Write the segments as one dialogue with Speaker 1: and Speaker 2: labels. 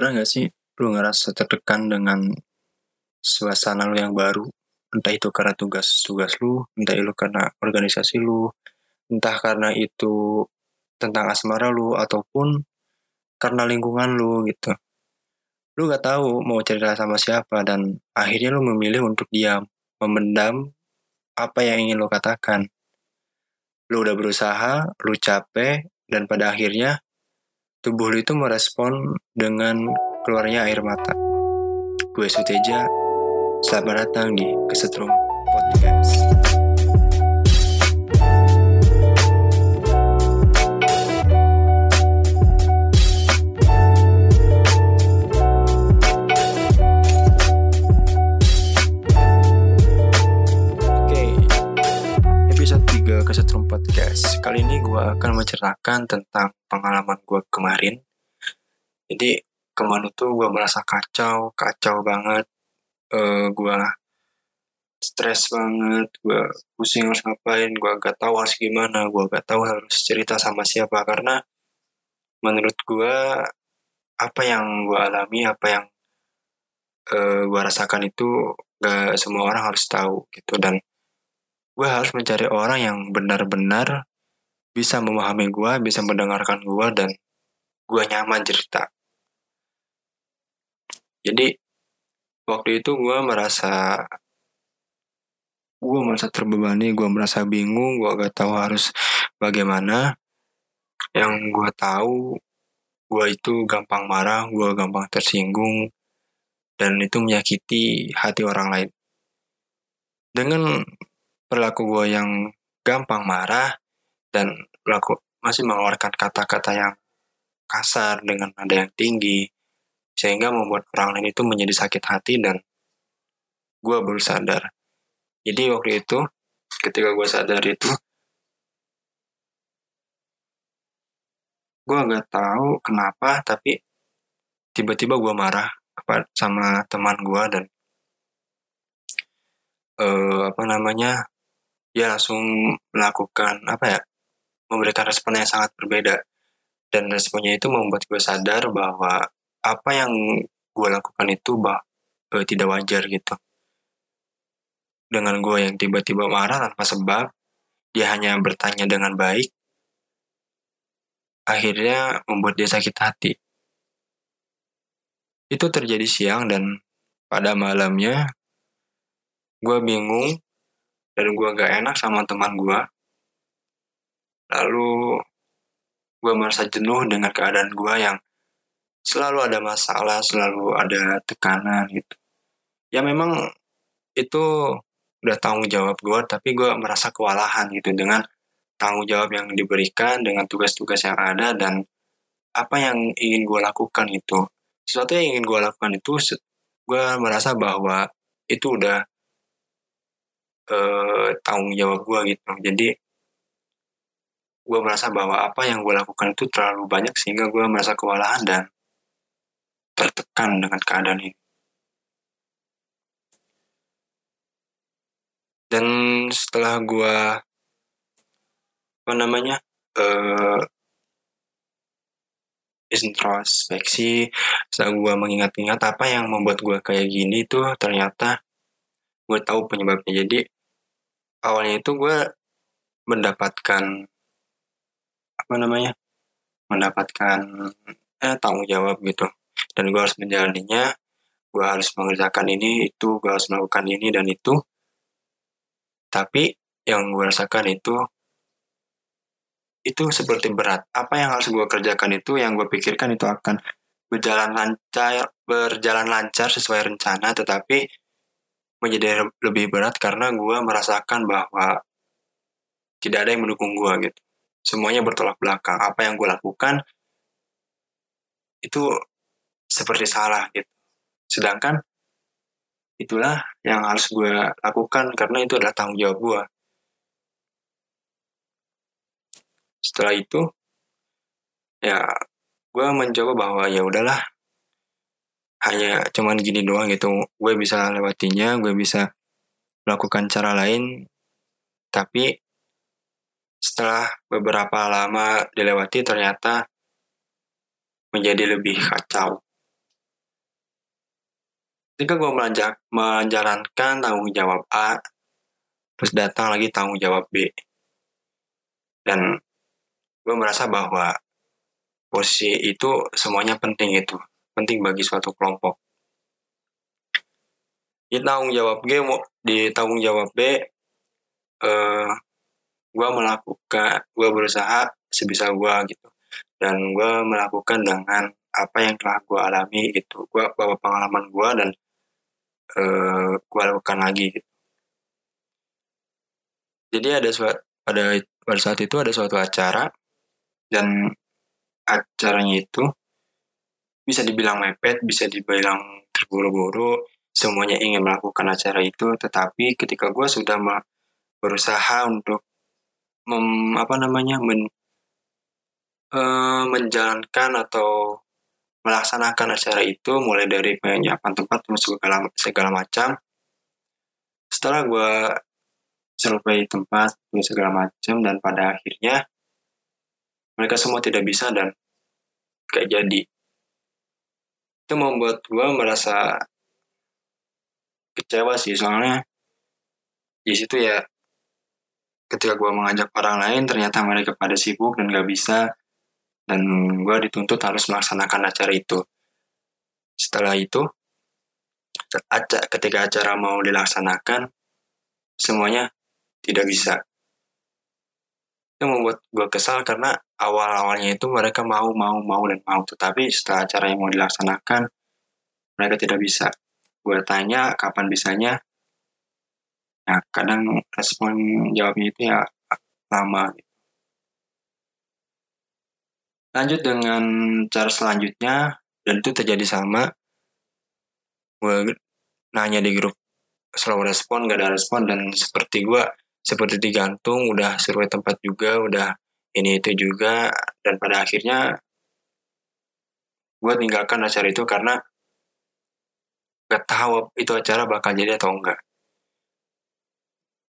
Speaker 1: Pernah gak sih lu ngerasa tertekan dengan suasana lu yang baru? Entah itu karena tugas-tugas lu, entah itu karena organisasi lu, entah karena itu tentang asmara lu, ataupun karena lingkungan lu gitu. Lu gak tahu mau cerita sama siapa dan akhirnya lu memilih untuk diam, memendam apa yang ingin lu katakan. Lu udah berusaha, lu capek, dan pada akhirnya tubuh lu itu merespon dengan keluarnya air mata. Gue Suteja, selamat datang di Kesetrum Podcast. Podcast. Kali ini gue akan menceritakan tentang pengalaman gue kemarin. Jadi kemarin itu gue merasa kacau, kacau banget. Eh gue stres banget, gue pusing harus ngapain, gue gak tahu harus gimana, gue gak tahu harus cerita sama siapa karena menurut gue apa yang gue alami, apa yang eh, gue rasakan itu gak semua orang harus tahu gitu dan gue harus mencari orang yang benar-benar bisa memahami gue, bisa mendengarkan gue dan gue nyaman cerita. Jadi waktu itu gue merasa gue merasa terbebani, gue merasa bingung, gue gak tahu harus bagaimana. Yang gue tahu gue itu gampang marah, gue gampang tersinggung, dan itu menyakiti hati orang lain. Dengan perilaku gue yang gampang marah dan perilaku masih mengeluarkan kata-kata yang kasar dengan nada yang tinggi, sehingga membuat orang lain itu menjadi sakit hati dan gue baru sadar. Jadi waktu itu, ketika gue sadar itu, gue nggak tahu kenapa, tapi tiba-tiba gue marah apa sama teman gue dan eh, apa namanya, dia langsung melakukan apa ya, memberikan respon yang sangat berbeda. Dan responnya itu membuat gue sadar bahwa apa yang gue lakukan itu bah eh, tidak wajar gitu. Dengan gue yang tiba-tiba marah tanpa sebab dia hanya bertanya dengan baik akhirnya membuat dia sakit hati. Itu terjadi siang dan pada malamnya gue bingung dan gue gak enak sama teman gue lalu gue merasa jenuh dengan keadaan gue yang selalu ada masalah, selalu ada tekanan gitu. Ya memang itu udah tanggung jawab gue, tapi gue merasa kewalahan gitu dengan tanggung jawab yang diberikan, dengan tugas-tugas yang ada, dan apa yang ingin gue lakukan itu. Sesuatu yang ingin gue lakukan itu, gue merasa bahwa itu udah eh, tanggung jawab gue gitu. Jadi gue merasa bahwa apa yang gue lakukan itu terlalu banyak sehingga gue merasa kewalahan dan tertekan dengan keadaan ini. Dan setelah gue apa namanya uh, introspeksi, setelah gue mengingat-ingat apa yang membuat gue kayak gini tuh ternyata gue tahu penyebabnya. Jadi awalnya itu gue mendapatkan apa namanya mendapatkan eh, tanggung jawab gitu. Dan gue harus menjalaninya gue harus mengerjakan ini itu gue harus melakukan ini dan itu. Tapi yang gue rasakan itu itu seperti berat. Apa yang harus gue kerjakan itu yang gue pikirkan itu akan berjalan lancar berjalan lancar sesuai rencana tetapi menjadi lebih berat karena gue merasakan bahwa tidak ada yang mendukung gue gitu. Semuanya bertolak belakang. Apa yang gue lakukan itu seperti salah gitu. Sedangkan itulah yang harus gue lakukan karena itu adalah tanggung jawab gue setelah itu ya gue mencoba bahwa ya udahlah hanya cuman gini doang gitu. Gue bisa lewatinya gue bisa melakukan cara lain. Tapi setelah beberapa lama dilewati ternyata menjadi lebih kacau. Ketika gue menjalankan tanggung jawab A terus datang lagi tanggung jawab B. Dan gue merasa bahwa posisi itu semuanya penting itu penting bagi suatu kelompok. Di tanggung jawab G di tanggung jawab B eh, gue melakukan gue berusaha sebisa gue gitu. Dan gue melakukan dengan apa yang telah gue alami gitu. Gue bawa pengalaman gue dan uh, gue lakukan lagi gitu. Jadi ada suatu pada pada saat itu ada suatu acara dan acaranya itu bisa dibilang mepet bisa dibilang terburu-buru semuanya ingin melakukan acara itu. Tetapi ketika gue sudah berusaha untuk mem, apa namanya men, uh, menjalankan atau melaksanakan acara itu mulai dari penyiapan tempat segala segala macam setelah gue selesai tempat segala macam dan pada akhirnya mereka semua tidak bisa dan kayak jadi itu membuat gue merasa kecewa sih. Soalnya di situ ya ketika gue mengajak orang lain ternyata mereka pada sibuk dan gak bisa. Dan gue dituntut harus melaksanakan acara itu. Setelah itu ketika acara mau dilaksanakan semuanya tidak bisa itu membuat gue kesal karena awal-awalnya itu mereka mau mau mau dan mau. Tetapi setelah acara yang mau dilaksanakan mereka tidak bisa. Gue tanya kapan bisanya. Ya kadang respon jawabnya itu ya lama. Lanjut dengan cara selanjutnya dan itu terjadi sama. Gue nanya di grup slow respon gak ada respon dan seperti gue seperti digantung udah survei tempat juga udah ini itu juga. Dan pada akhirnya gue tinggalkan acara itu karena gak tahu itu acara bakal jadi atau enggak.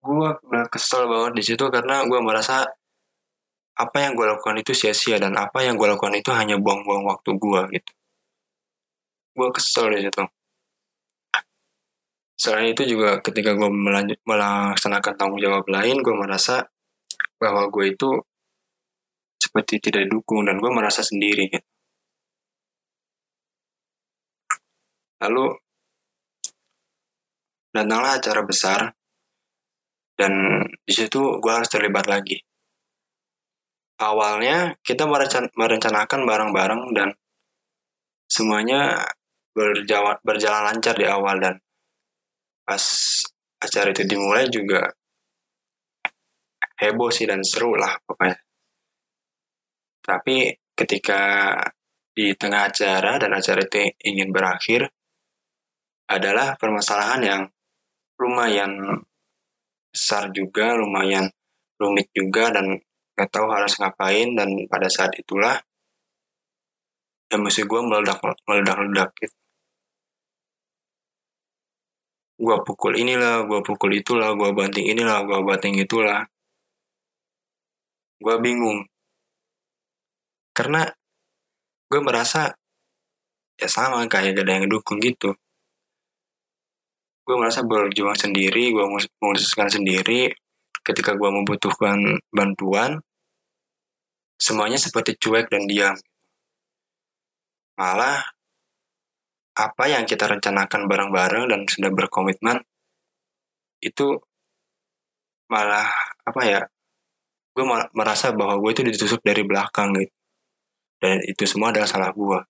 Speaker 1: Gue udah kesel banget di situ karena gue merasa apa yang gue lakukan itu sia-sia dan apa yang gue lakukan itu hanya buang-buang waktu gue gitu. Gue kesel di situ selain itu juga ketika gue melanjut melaksanakan tanggung jawab lain gue merasa bahwa gue itu seperti tidak didukung dan gue merasa sendiri gitu. Lalu datanglah acara besar dan di situ gue harus terlibat lagi. Awalnya kita merencan merencanakan bareng-bareng dan semuanya berjalan berjalan lancar di awal dan pas acara itu dimulai juga heboh sih dan seru lah pokoknya tapi ketika di tengah acara dan acara itu ingin berakhir adalah permasalahan yang lumayan besar juga, lumayan rumit juga dan gak tahu harus ngapain dan pada saat itulah emosi gue meledak meledak meledak gitu. Gue pukul inilah, gue pukul itulah, gue banting inilah, gue banting itulah. Gue bingung. Karena gue merasa ya sama kayak gak ada yang dukung gitu gue merasa berjuang sendiri gue memutuskan sendiri ketika gue membutuhkan bantuan semuanya seperti cuek dan diam malah apa yang kita rencanakan bareng-bareng dan sudah berkomitmen itu malah apa ya gue merasa bahwa gue itu ditusuk dari belakang gitu. Dan itu semua adalah salah gue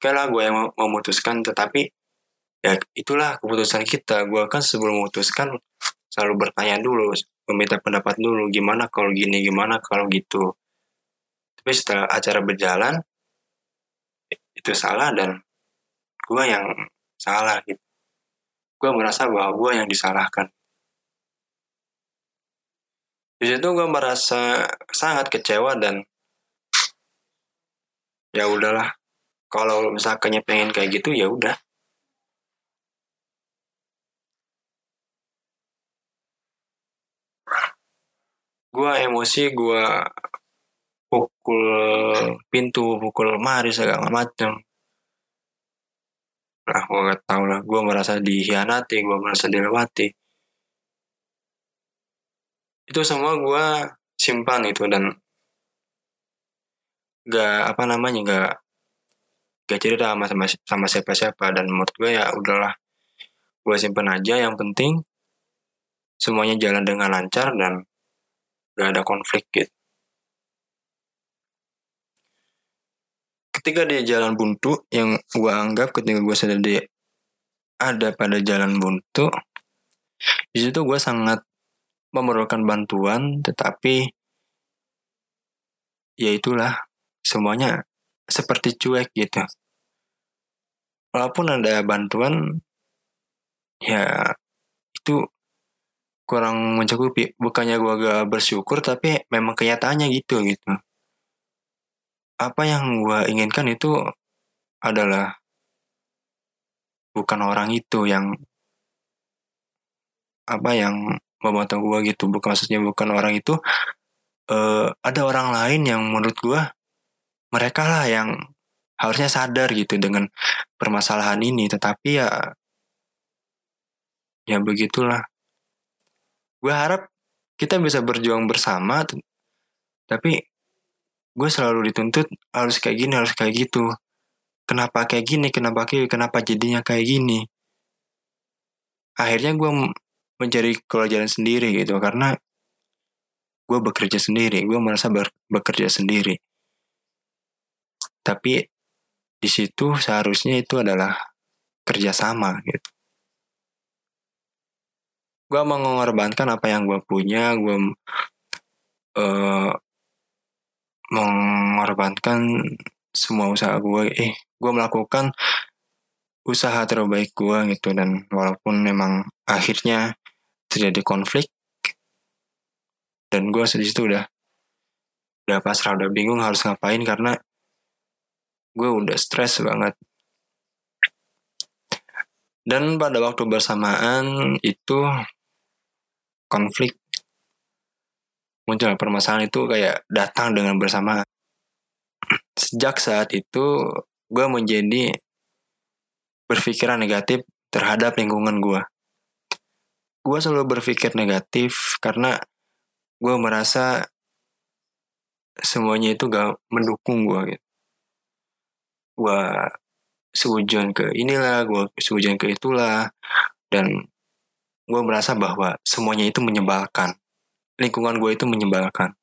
Speaker 1: oke lah gue yang memutuskan tetapi ya itulah keputusan kita. Gue kan sebelum memutuskan selalu bertanya dulu meminta pendapat dulu gimana kalau gini gimana kalau gitu. Tapi setelah acara berjalan itu salah dan gue yang salah gitu. Gue merasa bahwa gue yang disalahkan. Di situ gue merasa sangat kecewa dan ya udahlah. Kalau misalkannya pengen kayak gitu ya udah. Gue emosi gue pukul pintu pukul lemari segala macam lah gue gak tau lah. Gue merasa dihianati gue merasa dilewati. Itu semua gue simpan itu dan gak apa namanya gak gak cerita sama sama, sama siapa siapa dan menurut gue ya udahlah. Gue simpan aja. Yang penting semuanya jalan dengan lancar dan gak ada konflik gitu ketika dia jalan buntu yang gue anggap ketika gue sadar dia ada pada jalan buntu di situ gue sangat memerlukan bantuan tetapi ya itulah semuanya seperti cuek gitu. Walaupun ada bantuan ya itu kurang mencukupi. Bukannya gue gak bersyukur tapi memang kenyataannya gitu gitu apa yang gue inginkan itu adalah bukan orang itu yang apa yang memotong gue gitu. Bukan maksudnya bukan orang itu uh, ada orang lain yang menurut gue mereka lah yang harusnya sadar gitu dengan permasalahan ini. Tetapi ya ya begitulah. Gue harap kita bisa berjuang bersama tapi gue selalu dituntut harus kayak gini harus kayak gitu. Kenapa kayak gini kenapa kayak kenapa jadinya kayak gini? Akhirnya gue mencari jalan sendiri gitu karena gue bekerja sendiri gue merasa bekerja sendiri. Tapi di situ seharusnya itu adalah kerjasama gitu. Gue mengorbankan apa yang gue punya gue uh, mengorbankan semua usaha gue eh gue melakukan usaha terbaik gue gitu. Dan walaupun memang akhirnya terjadi konflik dan gue di situ udah udah pasrah udah bingung harus ngapain karena gue udah stres banget. Dan pada waktu bersamaan itu konflik muncul permasalahan itu kayak datang dengan bersama. Sejak saat itu gue menjadi berpikiran negatif terhadap lingkungan gue gue selalu berpikir negatif karena gue merasa semuanya itu gak mendukung gue gitu. Gue seujuan ke inilah gue seujuan ke itulah dan gue merasa bahwa semuanya itu menyebalkan lingkungan gue itu menyebalkan.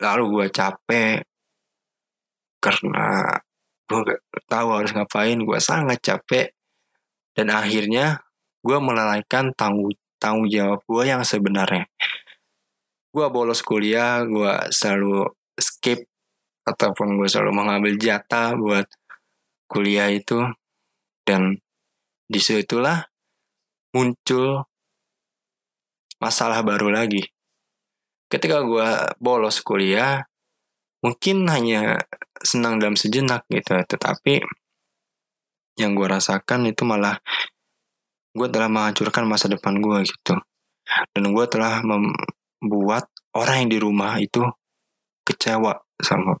Speaker 1: Lalu gue capek karena gue gak tahu harus ngapain. Gue sangat capek dan akhirnya gue melalaikan tanggung tanggung jawab gue yang sebenarnya. Gue bolos kuliah, gue selalu skip ataupun gue selalu mengambil jatah buat kuliah itu dan di situlah muncul masalah baru lagi. Ketika gue bolos kuliah, mungkin hanya senang dalam sejenak gitu, tetapi yang gue rasakan itu malah gue telah menghancurkan masa depan gue gitu. Dan gue telah membuat orang yang di rumah itu kecewa sama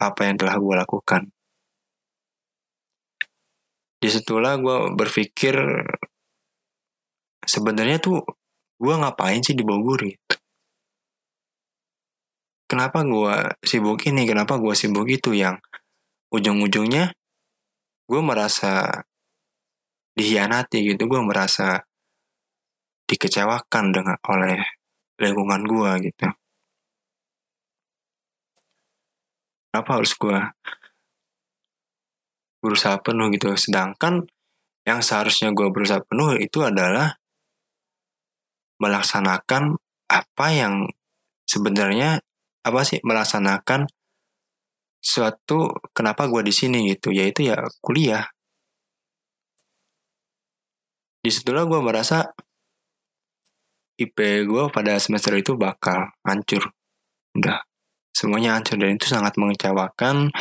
Speaker 1: apa yang telah gue lakukan. Di situlah gue berpikir sebenarnya tuh gue ngapain sih di Bogor? Gitu. Kenapa gue sibuk ini? Kenapa gue sibuk itu? Yang ujung-ujungnya gue merasa dihianati gitu. Gue merasa dikecewakan dengan oleh lingkungan gue gitu. Kenapa harus gue berusaha penuh gitu? Sedangkan yang seharusnya gue berusaha penuh itu adalah melaksanakan apa yang sebenarnya apa sih melaksanakan suatu kenapa gue di sini gitu yaitu ya kuliah. Di situlah gue merasa IP gue pada semester itu bakal hancur. Udah semuanya hancur dan itu sangat mengecewakan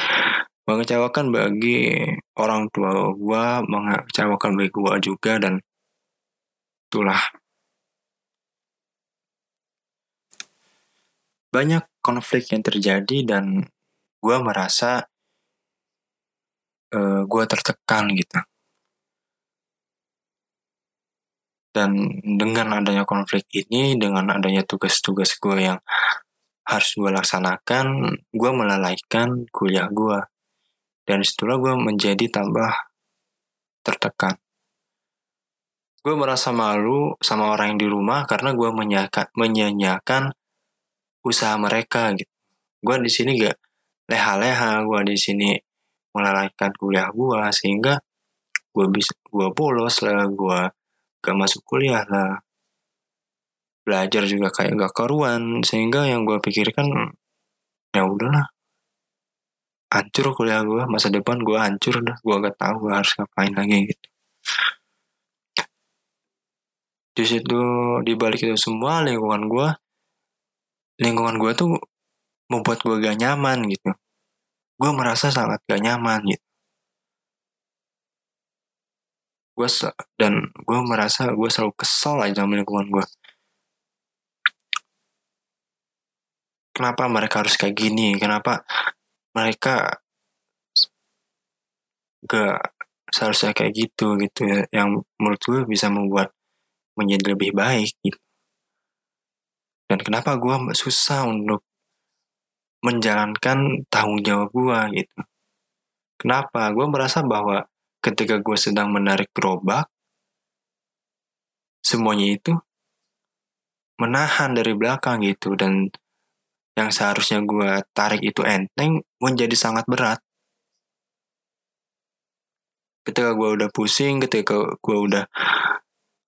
Speaker 1: mengecewakan bagi orang tua gue mengecewakan bagi gue juga dan itulah banyak konflik yang terjadi dan gue merasa uh, gue tertekan gitu. Dan dengan adanya konflik ini dengan adanya tugas-tugas gue yang harus gue laksanakan gue melalaikan kuliah gue dan setelah gue menjadi tambah tertekan. Gue merasa malu sama orang yang di rumah karena gue menyanyiakan usaha mereka gitu. Gue di sini gak leha-leha gue di sini melalaikan kuliah gue sehingga gue bisa gue bolos lah gue gak masuk kuliah lah. Belajar juga kayak gak karuan sehingga yang gue pikirkan ya udahlah. Hancur kuliah gue masa depan gue hancur dah gue gak tahu gue harus ngapain lagi gitu. Di situ di balik itu semua lingkungan gue lingkungan gue tuh membuat gue gak nyaman gitu. Gue merasa sangat gak nyaman gitu. Gue dan gue merasa gue selalu kesel aja sama lingkungan gue kenapa mereka harus kayak gini? Kenapa mereka gak seharusnya kayak gitu gitu ya? Yang menurut gue bisa membuat menjadi lebih baik gitu dan kenapa gue susah untuk menjalankan tanggung jawab gue gitu. Kenapa? Gue merasa bahwa ketika gue sedang menarik gerobak, semuanya itu menahan dari belakang gitu. Dan yang seharusnya gue tarik itu enteng menjadi sangat berat. Ketika gue udah pusing, ketika gue udah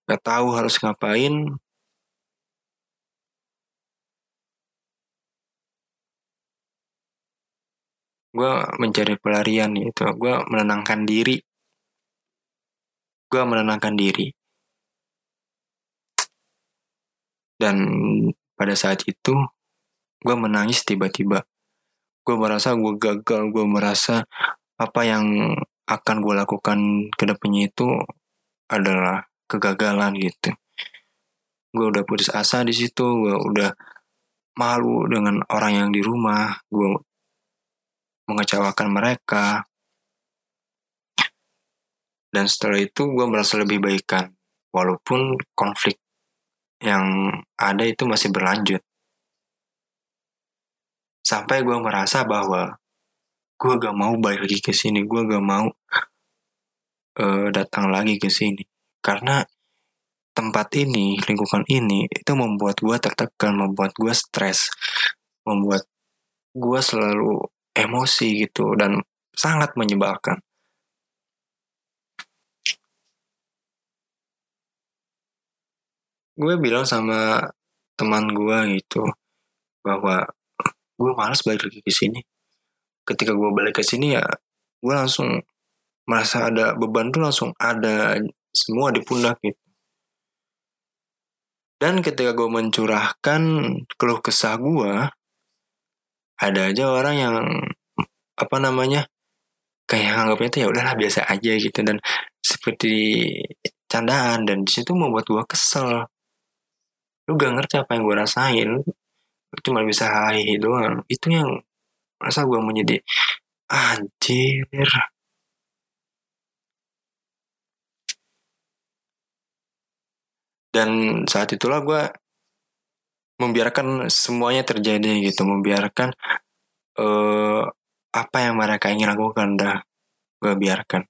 Speaker 1: gak tahu harus ngapain, gue mencari pelarian gitu, gue menenangkan diri gue menenangkan diri. Dan pada saat itu, gue menangis tiba-tiba. Gue merasa gue gagal, gue merasa apa yang akan gue lakukan ke depannya itu adalah kegagalan gitu. Gue udah putus asa di situ, gue udah malu dengan orang yang di rumah, gue mengecewakan mereka, dan setelah itu gue merasa lebih baikan. Walaupun konflik yang ada itu masih berlanjut. Sampai gue merasa bahwa gue gak mau balik lagi ke sini. Gue gak mau uh, datang lagi ke sini. Karena tempat ini, lingkungan ini, itu membuat gue tertekan, membuat gue stres, membuat gue selalu emosi gitu, dan sangat menyebalkan. gue bilang sama teman gue gitu bahwa gue malas balik lagi ke sini ketika gue balik ke sini ya gue langsung merasa ada beban tuh langsung ada semua di pundak gitu dan ketika gue mencurahkan keluh kesah gue ada aja orang yang apa namanya kayak anggapnya tuh ya udahlah biasa aja gitu. Dan seperti candaan dan di situ membuat gue kesel. Lu gak ngerti apa yang gue rasain. Cuma bisa hahi doang. Itu yang rasa gue menjadi anjir. Dan saat itulah gue membiarkan semuanya terjadi gitu membiarkan uh, apa yang mereka ingin lakukan dah gue biarkan.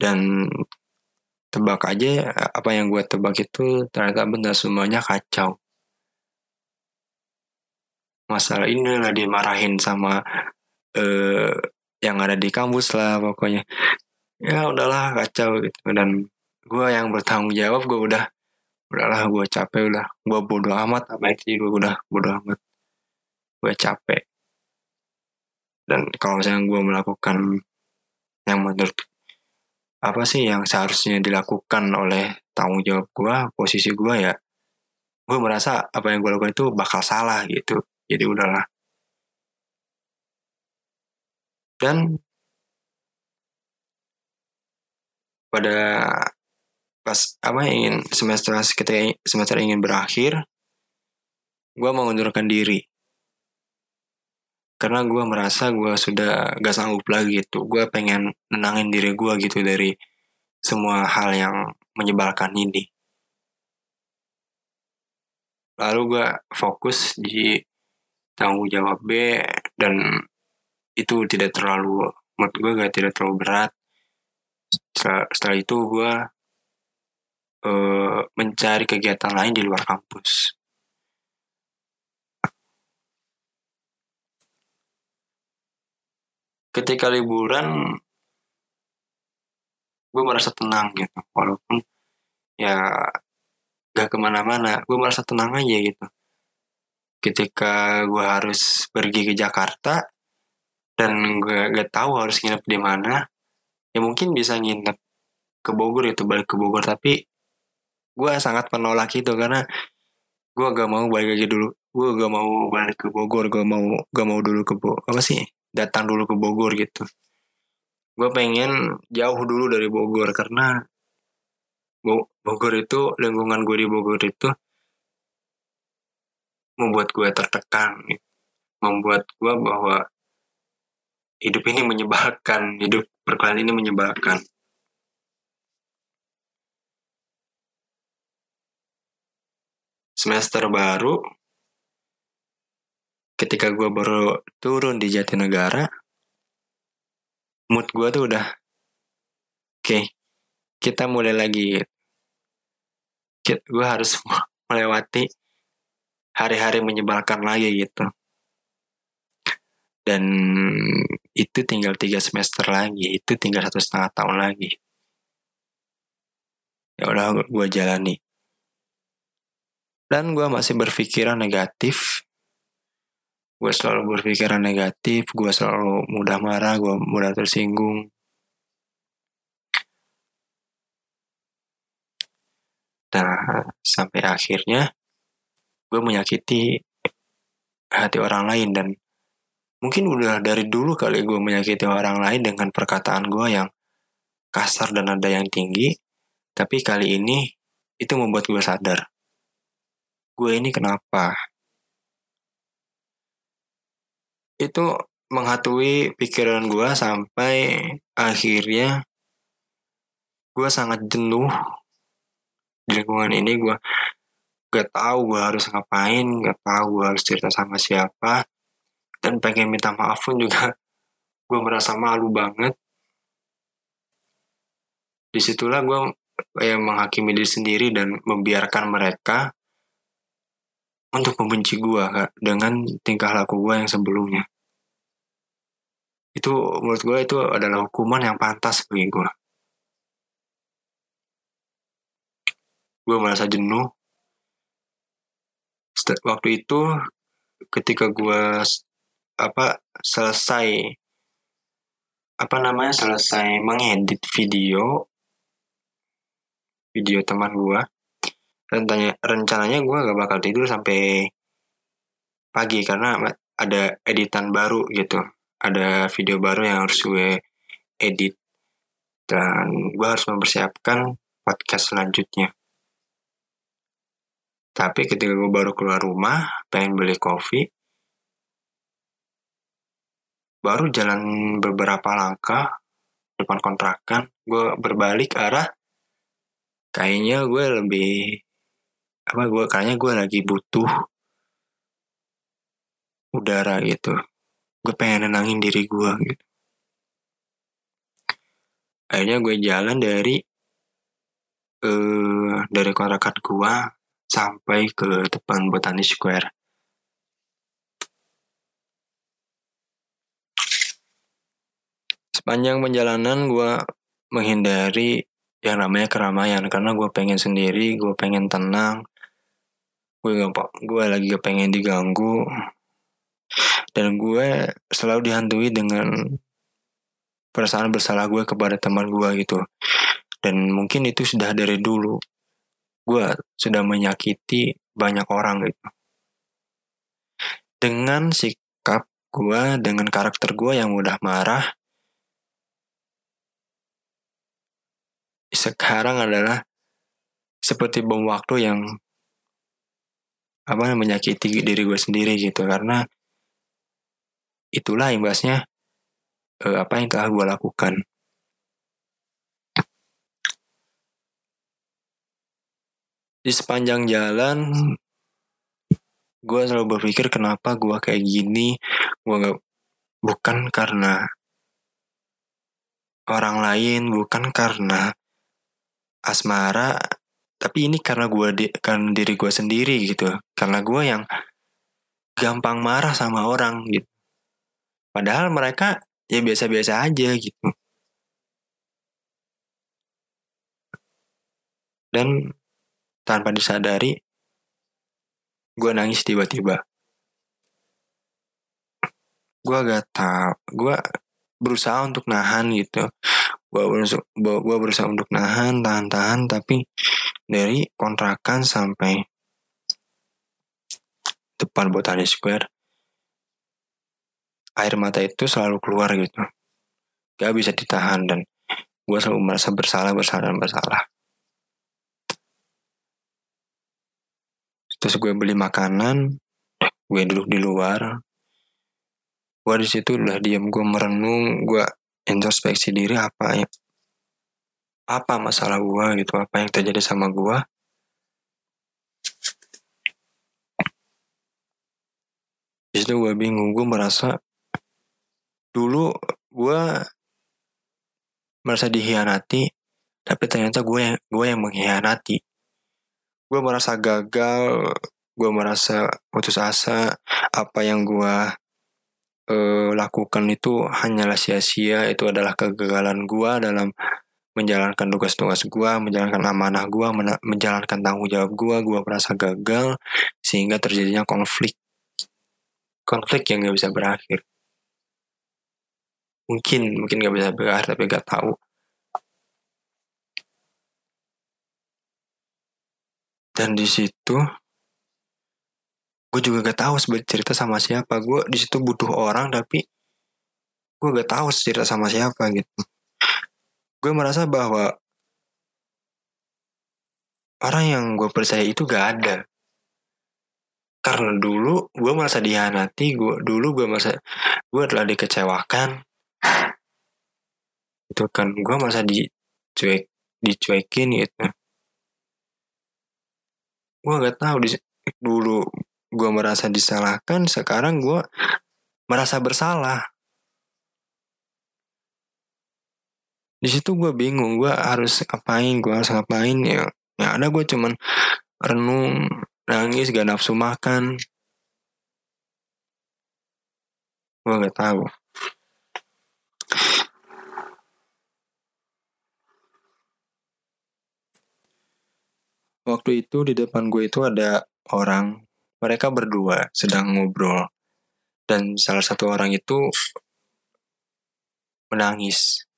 Speaker 1: Dan tebak aja apa yang gue tebak itu ternyata benar semuanya kacau. Masalah ini lah dimarahin sama eh, yang ada di kampus lah pokoknya. Ya udahlah kacau gitu. Dan gue yang bertanggung jawab gue udah udahlah gue capek udah. Gue bodoh amat apa itu gue udah bodoh amat. Gue capek. Dan kalau misalnya gue melakukan yang menurut apa sih yang seharusnya dilakukan oleh tanggung jawab gue posisi gue ya gue merasa apa yang gue lakukan itu bakal salah gitu. Jadi udahlah. Dan pada pas apa ingin semester kita semester ingin berakhir gue mengundurkan diri. Karena gue merasa gue sudah gak sanggup lagi gitu. Gue pengen nenangin diri gue gitu dari semua hal yang menyebalkan ini. Lalu gue fokus di tanggung jawab B dan itu tidak terlalu menurut gue gak tidak terlalu berat. Setelah, setelah itu gue uh, mencari kegiatan lain di luar kampus. Ketika liburan gue merasa tenang gitu. Walaupun ya gak ke mana-mana. Gue merasa tenang aja gitu. Ketika gue harus pergi ke Jakarta dan gue gak tahu harus nginep di mana ya mungkin bisa nginep ke Bogor itu balik ke Bogor. Tapi gue sangat menolak itu karena gue gak mau balik lagi dulu. Gue gak mau balik ke Bogor gue mau gak mau dulu ke Bogor apa sih datang dulu ke Bogor gitu. Gue pengen jauh dulu dari Bogor karena Bogor itu lingkungan gue di Bogor itu membuat gue tertekan membuat gue bahwa hidup ini menyebalkan hidup perkelahian ini menyebalkan semester baru ketika gue baru turun di Jatinegara mood gue tuh udah oke okay, kita mulai lagi. Gue harus melewati hari-hari menyebalkan lagi gitu. Dan itu tinggal tiga semester lagi itu tinggal satu setengah tahun lagi. Ya udah gue jalani dan gue masih berpikiran negatif gue selalu berpikiran negatif gue selalu mudah marah gue mudah tersinggung Nah, sampai akhirnya gue menyakiti hati orang lain dan mungkin udah dari dulu kali gue menyakiti orang lain dengan perkataan gue yang kasar dan ada yang tinggi. Tapi kali ini itu membuat gue sadar. Gue ini kenapa? Itu menghatui pikiran gue sampai akhirnya gue sangat jenuh di lingkungan ini gue gak tahu gue harus ngapain gak tahu gue harus cerita sama siapa dan pengen minta maaf pun juga gue merasa malu banget di situlah gue yang menghakimi diri sendiri dan membiarkan mereka untuk membenci gue kak dengan tingkah laku gue yang sebelumnya. Itu menurut gue itu adalah hukuman yang pantas bagi gue gue merasa jenuh. Waktu itu ketika gue apa selesai apa namanya selesai mengedit video video teman gue rencananya rencananya gue gak bakal tidur sampai pagi karena ada editan baru gitu. Ada video baru yang harus gue edit. Dan gue harus mempersiapkan podcast selanjutnya. Tapi ketika gue baru keluar rumah, pengen beli kopi, baru jalan beberapa langkah depan kontrakan, gue berbalik arah, kayaknya gue lebih apa gue kayaknya gue lagi butuh udara gitu gue pengen nenangin diri gue gitu akhirnya gue jalan dari eh dari kontrakan gue sampai ke depan Botani Square. Sepanjang perjalanan gue menghindari yang namanya keramaian karena gue pengen sendiri, gue pengen tenang, gue gak, gue lagi gak pengen diganggu, dan gue selalu dihantui dengan perasaan bersalah gue kepada teman gue gitu. Dan mungkin itu sudah dari dulu gue sudah menyakiti banyak orang gitu. Dengan sikap gue, dengan karakter gue yang mudah marah, sekarang adalah seperti bom waktu yang apa menyakiti diri gue sendiri gitu karena itulah imbasnya uh, apa yang telah gue lakukan. Di sepanjang jalan, gue selalu berpikir kenapa gue kayak gini. Gue nggak bukan karena orang lain, bukan karena asmara, tapi ini karena gue di, kan diri gue sendiri gitu. Karena gue yang gampang marah sama orang gitu. Padahal mereka ya biasa-biasa aja gitu. Dan tanpa disadari, gue nangis tiba-tiba. Gue gak tau, gue berusaha untuk nahan gitu. Gue berusaha, gue berusaha untuk nahan, tahan-tahan, tapi dari kontrakan sampai depan Botani Square air mata itu selalu keluar gitu. Gak bisa ditahan dan gue selalu merasa bersalah bersalah dan bersalah. Terus gue beli makanan gue duduk di luar. Gue di situ udah diam gue merenung gue introspeksi diri apa ya apa masalah gue gitu apa yang terjadi sama gue di situ gue bingung gue merasa dulu gue merasa dihianati tapi ternyata gue yang gue yang mengkhianati. Gue merasa gagal gue merasa putus asa apa yang gue uh, lakukan itu hanyalah sia-sia itu adalah kegagalan gue dalam menjalankan tugas-tugas gue menjalankan amanah gue menjalankan tanggung jawab gue gue merasa gagal sehingga terjadinya konflik. Konflik yang gak bisa berakhir. Mungkin mungkin nggak bisa berakhir tapi nggak tahu. Dan di situ gue juga gak tahu sebenarnya cerita sama siapa. Gue di situ butuh orang tapi gue gak tahu cerita sama siapa gitu gue merasa bahwa orang yang gue percaya itu gak ada. Karena dulu gue merasa dihianati gue dulu gue merasa gue telah dikecewakan. Itu kan gue masa dicuek dicuekin gitu. Gue gak tahu di dulu gue merasa disalahkan sekarang gue merasa bersalah di situ gue bingung gue harus ngapain gue harus ngapain ya ya ada gue cuman renung nangis gak nafsu makan gue gak tahu Waktu itu di depan gue itu ada orang, mereka berdua sedang ngobrol. Dan salah satu orang itu menangis.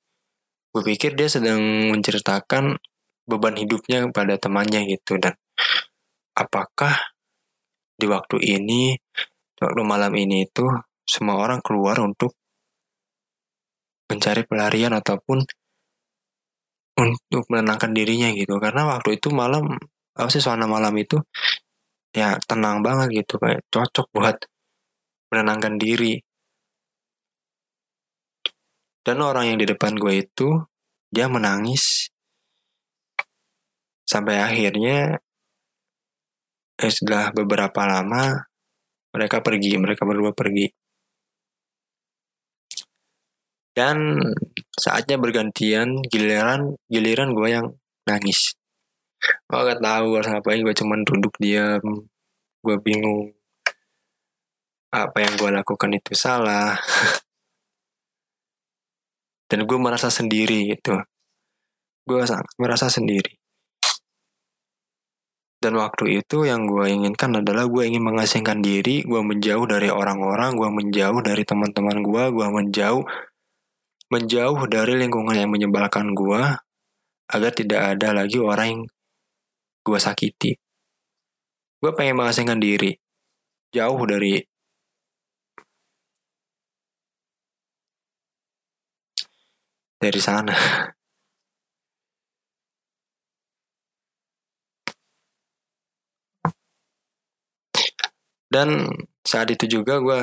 Speaker 1: Gue pikir dia sedang menceritakan beban hidupnya kepada temannya gitu. Dan apakah di waktu ini, waktu malam ini itu semua orang keluar untuk mencari pelarian ataupun untuk menenangkan dirinya gitu karena waktu itu malam apa sih suasana malam itu ya tenang banget gitu kayak cocok buat menenangkan diri dan orang yang di depan gue itu dia menangis. Sampai akhirnya eh, setelah beberapa lama mereka pergi mereka berdua pergi. Dan saatnya bergantian giliran giliran gue yang nangis. Gue gak tahu harus ngapain gue cuman duduk diam. Gue bingung apa yang gue lakukan itu salah dan gue merasa sendiri gitu gue merasa sendiri dan waktu itu yang gue inginkan adalah gue ingin mengasingkan diri gue menjauh dari orang-orang gue menjauh dari teman-teman gue gue menjauh menjauh dari lingkungan yang menyebalkan gue agar tidak ada lagi orang yang gue sakiti. Gue pengen mengasingkan diri. Jauh dari dari sana. Dan saat itu juga gue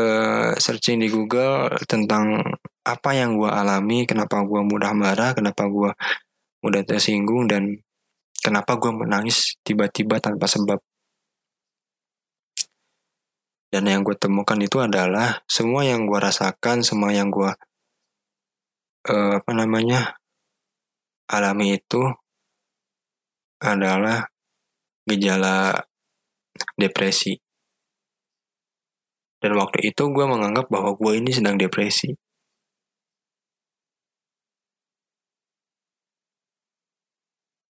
Speaker 1: uh, searching di Google tentang apa yang gue alami, kenapa gue mudah marah, kenapa gue mudah tersinggung dan kenapa gue menangis tiba-tiba tanpa sebab. Dan yang gue temukan itu adalah semua yang gue rasakan, semua yang gue uh, apa namanya alami itu adalah gejala depresi. Dan waktu itu gue menganggap bahwa gue ini sedang depresi.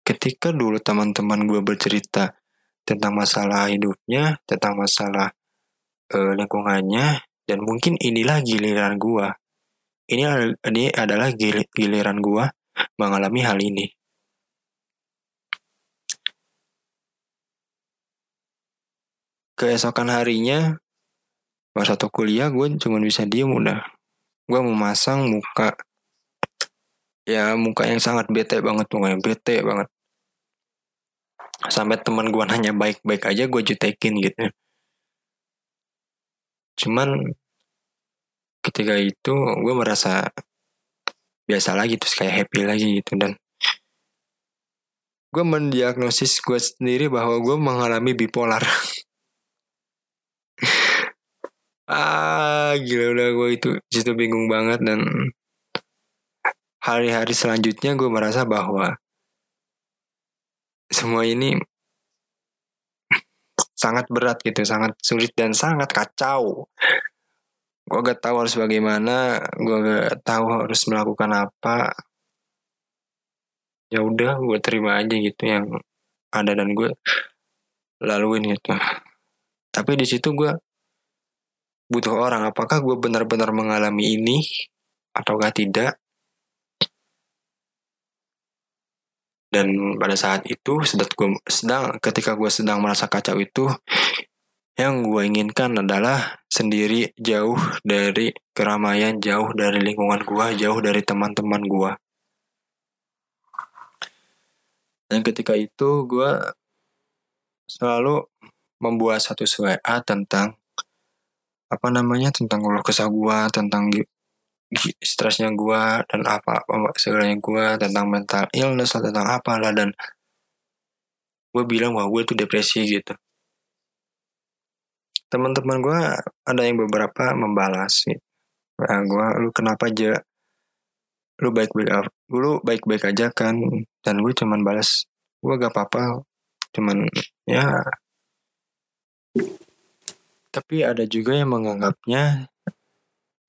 Speaker 1: Ketika dulu teman-teman gue bercerita tentang masalah hidupnya, tentang masalah uh, lingkungannya dan mungkin inilah giliran gua. Ini ini adalah giliran gua mengalami hal ini. Keesokan harinya pas satu kuliah gue cuma bisa diem udah. Gue memasang muka. Ya muka yang sangat bete banget muka yang bete banget. Sampai teman gue nanya baik-baik aja gue jutekin gitu cuman ketika itu gue merasa biasa lagi terus kayak happy lagi gitu. Dan gue mendiagnosis gue sendiri bahwa gue mengalami bipolar. Ah gila udah gue itu situ bingung banget. Dan hari-hari selanjutnya gue merasa bahwa semua ini sangat berat gitu, sangat sulit dan sangat kacau. Gue gak tahu harus bagaimana, gue gak tahu harus melakukan apa. Ya udah, gue terima aja gitu yang ada dan gue laluin gitu. Tapi di situ gue butuh orang. Apakah gue benar-benar mengalami ini atau gak tidak? Dan pada saat itu sedang gue sedang ketika gue sedang merasa kacau itu yang gue inginkan adalah sendiri jauh dari keramaian jauh dari lingkungan gue jauh dari teman-teman gue dan ketika itu gue selalu membuat satu WA tentang apa namanya tentang ulah kesah gue tentang stresnya gue dan apa apa segalanya gue tentang mental illness atau tentang apa lah dan gue bilang bahwa gue tuh depresi gitu. Teman-teman gue ada yang beberapa membalas gitu. nah, gue lu kenapa aja lu baik-baik lu baik-baik aja kan? Dan gue cuman balas gue gak apa-apa. Cuman ya. Tapi ada juga yang menganggapnya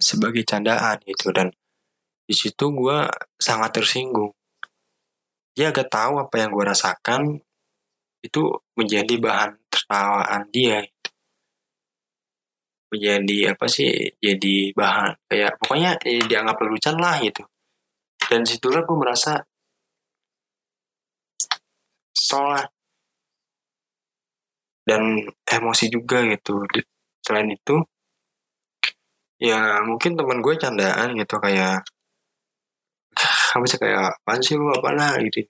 Speaker 1: sebagai candaan gitu. Dan di situ gue sangat tersinggung. Dia agak tahu apa yang gue rasakan itu menjadi bahan tertawaan dia. Gitu. menjadi apa sih jadi bahan kayak pokoknya eh, dianggap lelucon lah gitu. Dan situlah gue merasa sholat dan emosi juga gitu. Selain itu ya mungkin teman gue candaan gitu kayak apa sih kayak apaan sih lu apa lah gitu.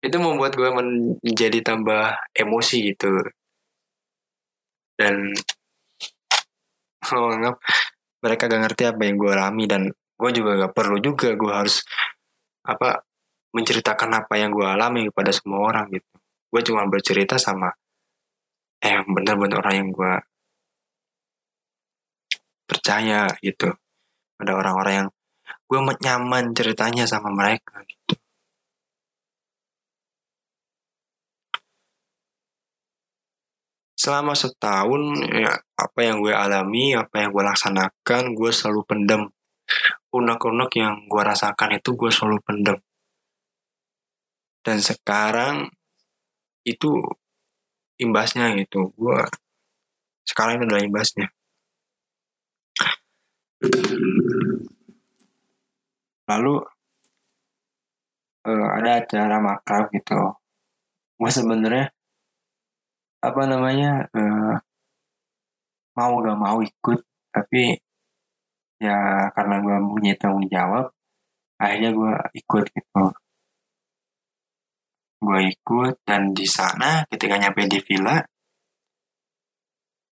Speaker 1: Itu membuat gue menjadi tambah emosi gitu. Dan lo anggap mereka gak ngerti apa yang gue alami dan gue juga gak perlu juga gue harus apa menceritakan apa yang gue alami kepada semua orang gitu. Gue cuma bercerita sama eh bener-bener orang yang gue percaya gitu. Ada orang-orang yang gue nyaman ceritanya sama mereka gitu. Selama setahun ya apa yang gue alami apa yang gue laksanakan gue selalu pendem. Unek-unek yang gue rasakan itu gue selalu pendem. Dan sekarang itu imbasnya gitu. Gue sekarang itu adalah imbasnya lalu uh, ada acara makrab gitu. Gue sebenarnya apa namanya uh, mau gak mau ikut tapi ya karena gue punya tanggung jawab akhirnya gue ikut gitu. Gue ikut dan di sana ketika nyampe di villa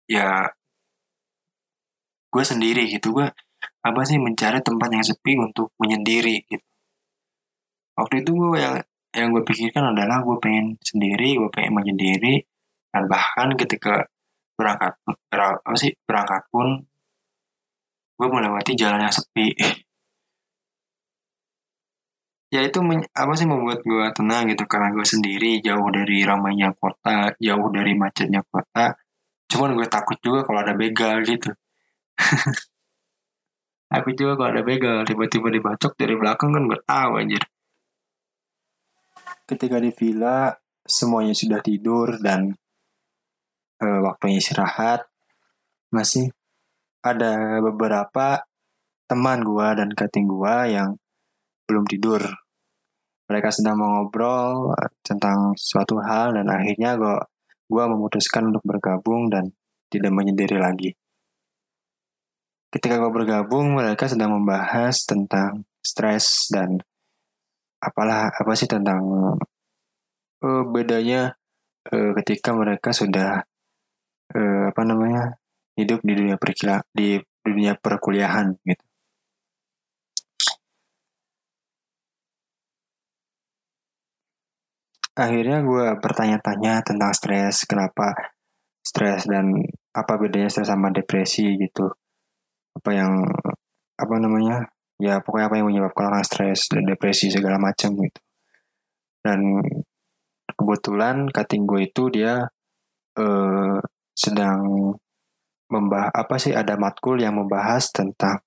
Speaker 1: ya gue sendiri gitu. Gue apa sih mencari tempat yang sepi untuk menyendiri gitu. Waktu itu gue yang yang gue pikirkan adalah gue pengen sendiri gue pengen menyendiri. Dan bahkan ketika berangkat ber, apa sih berangkat pun gue melewati jalan yang sepi. Ya itu apa sih membuat gue tenang gitu. Karena gue sendiri jauh dari ramainya kota jauh dari macetnya kota. Cuman gue takut juga kalau ada begal gitu aku juga kalau ada begal tiba-tiba dibacok dari belakang kan gue tahu anjir. Ketika di villa semuanya sudah tidur dan uh, waktunya istirahat. Masih ada beberapa teman gua dan kating gua yang belum tidur. Mereka sedang mengobrol eh, tentang suatu hal dan akhirnya gue gua memutuskan untuk bergabung dan tidak menyendiri lagi. Ketika gue bergabung, mereka sedang membahas tentang stres dan apalah apa sih tentang uh, bedanya uh, ketika mereka sudah uh, apa namanya hidup di dunia perkila di dunia perkuliahan gitu. akhirnya gue bertanya-tanya tentang stres kenapa stres dan apa bedanya stres sama depresi gitu apa yang apa namanya ya pokoknya apa yang menyebabkan orang stres dan depresi segala macam gitu. Dan kebetulan cutting gue itu dia uh, sedang membahas apa sih ada matkul yang membahas tentang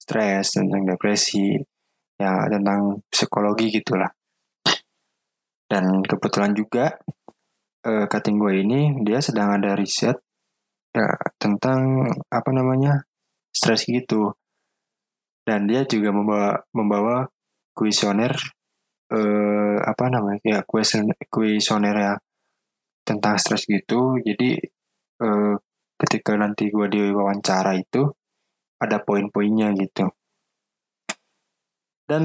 Speaker 1: stres tentang depresi ya tentang psikologi gitulah. Dan kebetulan juga uh, cutting gue ini dia sedang ada riset ya, tentang apa namanya stres gitu. Dan dia juga membawa membawa kuesioner uh, apa namanya ya kuesioner ya tentang stres gitu. Jadi uh, ketika nanti gue diwawancara itu ada poin-poinnya gitu dan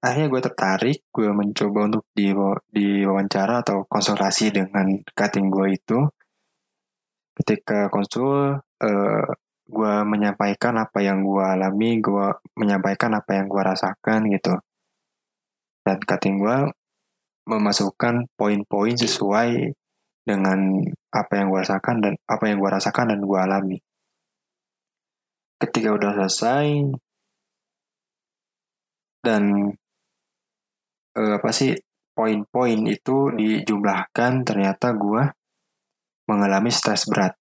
Speaker 1: akhirnya gue tertarik gue mencoba untuk di diwawancara atau konsultasi dengan cutting gue itu ketika konsul uh, gue menyampaikan apa yang gue alami gue menyampaikan apa yang gue rasakan gitu dan cutting gue memasukkan poin-poin sesuai dengan apa yang gue rasakan dan apa yang gue rasakan dan gue alami ketika udah selesai dan uh, apa sih poin-poin itu dijumlahkan ternyata gue mengalami stres berat.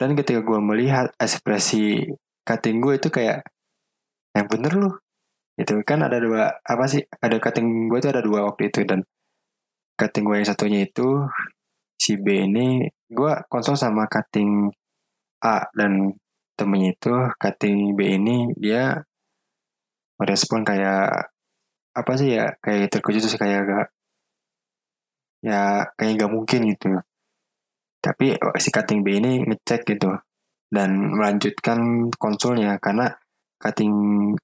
Speaker 1: Dan ketika gue melihat ekspresi cutting gue itu kayak yang bener loh. Itu kan ada dua apa sih? Ada cutting gue itu ada dua waktu itu dan cutting gue yang satunya itu si B ini gue konsul sama cutting A dan temennya itu cutting B ini dia merespon kayak apa sih ya kayak terkejut sih kayak gak ya kayak gak mungkin gitu tapi si cutting B ini ngecek gitu dan melanjutkan konsolnya karena cutting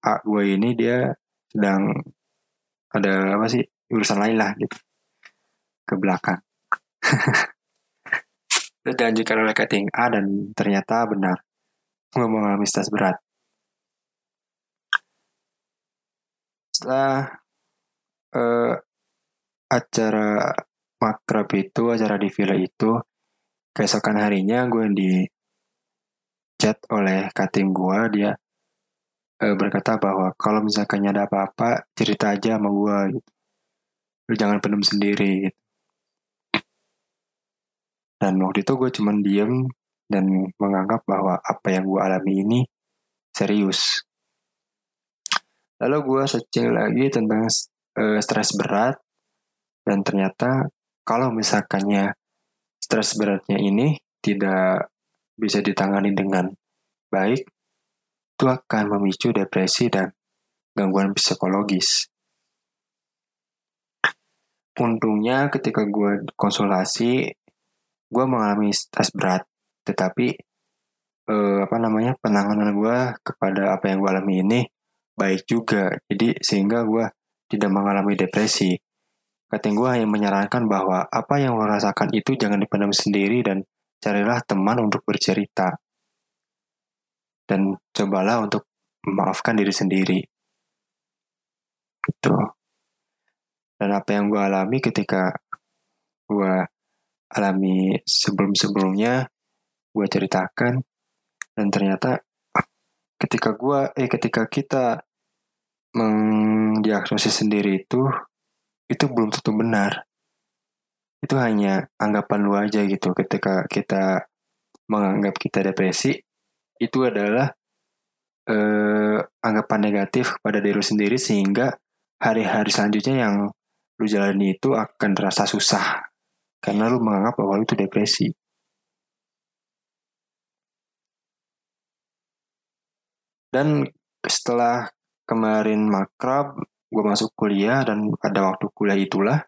Speaker 1: A gue ini dia sedang ada apa sih urusan lain lah gitu ke belakang. Dilanjutkan oleh cutting A dan ternyata benar gue mengalami stres berat. Setelah uh, acara makrab itu acara di villa itu keesokan harinya gue di chat oleh kating gue dia uh, berkata bahwa kalau misalkan ada apa-apa cerita aja sama gue gitu. Lu jangan pendem sendiri gitu. Dan waktu itu gue cuman diem dan menganggap bahwa apa yang gue alami ini serius. Lalu gue searching lagi tentang uh, stres berat dan ternyata kalau misalkannya stres beratnya ini tidak bisa ditangani dengan baik, itu akan memicu depresi dan gangguan psikologis. Untungnya ketika gue konsultasi, gue mengalami stres berat, tetapi eh, apa namanya penanganan gue kepada apa yang gue alami ini baik juga. Jadi sehingga gue tidak mengalami depresi. Kating gue hanya menyarankan bahwa apa yang lo rasakan itu jangan dipendam sendiri dan carilah teman untuk bercerita. dan cobalah untuk memaafkan diri sendiri gitu dan apa yang gue alami ketika gue alami sebelum-sebelumnya gue ceritakan dan ternyata ketika gue eh ketika kita mendiagnosis sendiri itu itu belum tentu benar. Itu hanya anggapan lu aja gitu. Ketika kita menganggap kita depresi itu adalah eh, anggapan negatif pada diri sendiri sehingga hari-hari selanjutnya yang lu jalani itu akan terasa susah. Karena lu menganggap bahwa lu itu depresi. Dan setelah kemarin makrab, gue masuk kuliah dan pada waktu kuliah itulah.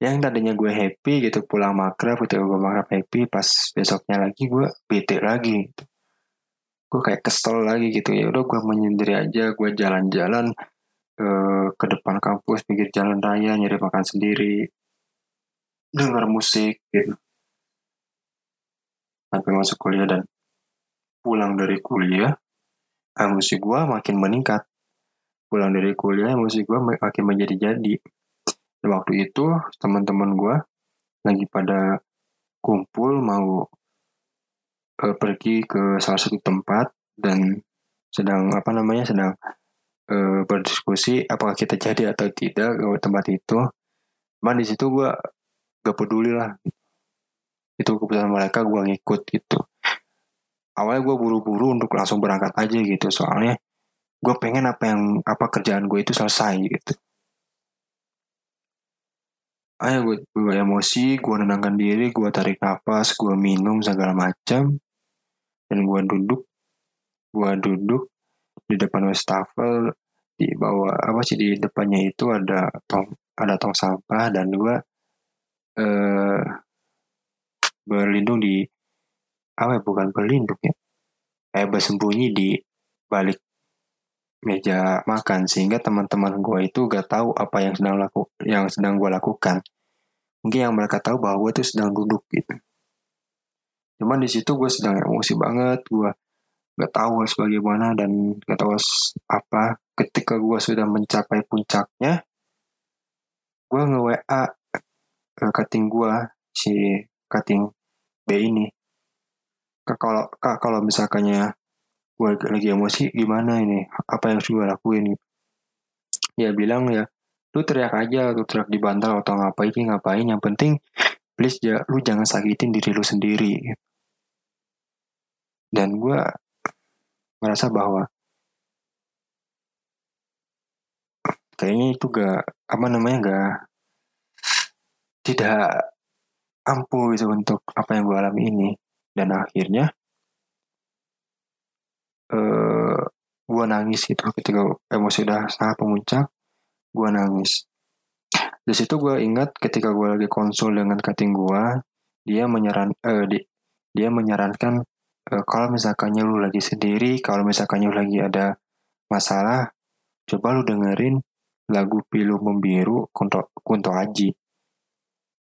Speaker 1: Yang tadinya gue happy gitu pulang makrab gitu gue makrab happy pas besoknya lagi gue bete lagi gitu. gue kayak kesel lagi gitu ya udah gue menyendiri aja gue jalan-jalan uh, ke depan kampus pinggir jalan raya nyari makan sendiri dengar musik gitu. Sampai masuk kuliah dan pulang dari kuliah emosi gue makin meningkat pulang dari kuliah emosi gue makin menjadi-jadi waktu itu teman-teman gue lagi pada kumpul mau uh, pergi ke salah satu tempat dan sedang apa namanya sedang uh, berdiskusi apakah kita jadi atau tidak ke tempat itu. Cuman di situ gue gak peduli lah. Itu keputusan mereka gue ngikut gitu. Awalnya gue buru-buru untuk langsung berangkat aja gitu soalnya gue pengen apa yang apa kerjaan gue itu selesai gitu. Ayo gue, gue emosi gue nenangkan diri gue tarik nafas gue minum segala macam dan gue duduk gue duduk di depan wastafel di bawah apa sih di depannya itu ada tong ada tong sampah dan gue eh, berlindung di apa ya bukan berlindung ya eh bersembunyi di balik meja makan sehingga teman-teman gue itu gak tahu apa yang sedang laku yang sedang gue lakukan. Mungkin yang mereka tahu bahwa gue tuh sedang duduk gitu. Cuman di situ gue sedang emosi banget gue gak tahu harus bagaimana dan gak tahu apa. Ketika gue sudah mencapai puncaknya gue nge WA ke cutting gue si cutting B ini. Kalau kalau misalkannya gue lagi emosi gimana ini? Apa yang harus gue lakuin? Ya bilang ya lu teriak aja lu teriak di bantal atau ngapain ngapain? Yang penting please ya lu jangan sakitin diri lu sendiri. Dan gue merasa bahwa kayaknya itu gak apa namanya gak tidak ampuh itu untuk apa yang gue alami ini. Dan akhirnya uh, gue nangis gitu ketika emosi udah sangat pemuncak gue nangis. Di situ gue ingat ketika gue lagi konsul dengan cutting gue dia menyaran uh, di, dia menyarankan uh, kalau misalkannya lu lagi sendiri kalau misalkannya lu lagi ada masalah coba lu dengerin lagu pilu membiru kunto kunto aji.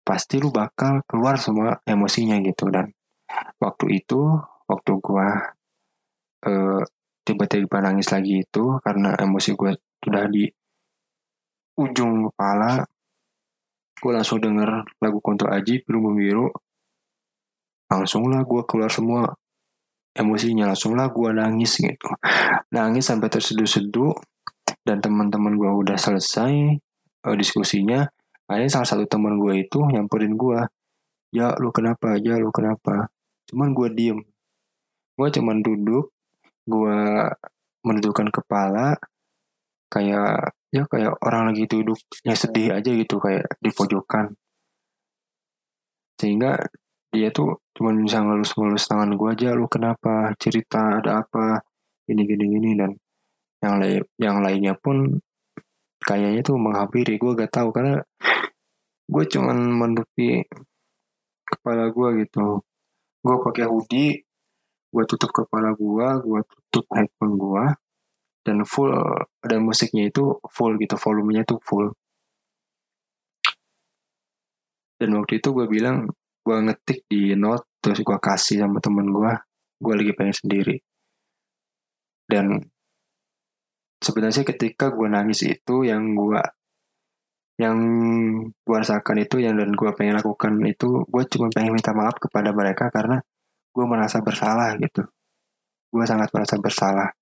Speaker 1: Pasti lu bakal keluar semua emosinya gitu. Dan waktu itu waktu gue uh, tiba-tiba nangis lagi itu karena emosi gue sudah di ujung kepala gue langsung denger lagu Konto Aji Biru Biru. Langsung lah gue keluar semua emosinya langsung lah gue nangis gitu. Nangis sampai terseduh-seduh dan teman-teman gue udah selesai uh, diskusinya akhirnya salah satu teman gue itu nyamperin gue ya lu kenapa? Ya lu kenapa? Cuman gue diem. Gue cuman duduk gue menundukkan kepala kayak ya kayak orang lagi duduk ya sedih aja gitu kayak di pojokan. Sehingga dia tuh cuma bisa ngelus-ngelus tangan gue aja lu kenapa? Cerita ada apa? Ini gini gini dan yang lain yang lainnya pun kayaknya tuh menghampiri. Gue gak tahu karena gue cuman menutupi kepala gue gitu. Gue pakai hoodie gue tutup kepala gue gue tutup headphone gue dan full dan musiknya itu full gitu volumenya tuh full. Dan waktu itu gue bilang gue ngetik di note terus gue kasih sama temen gue gue lagi pengen sendiri. Dan sebenarnya ketika gue nangis itu yang gue yang gue rasakan itu yang dan gue pengen lakukan itu gue cuma pengen minta maaf kepada mereka karena gue merasa bersalah gitu. Gue sangat merasa bersalah.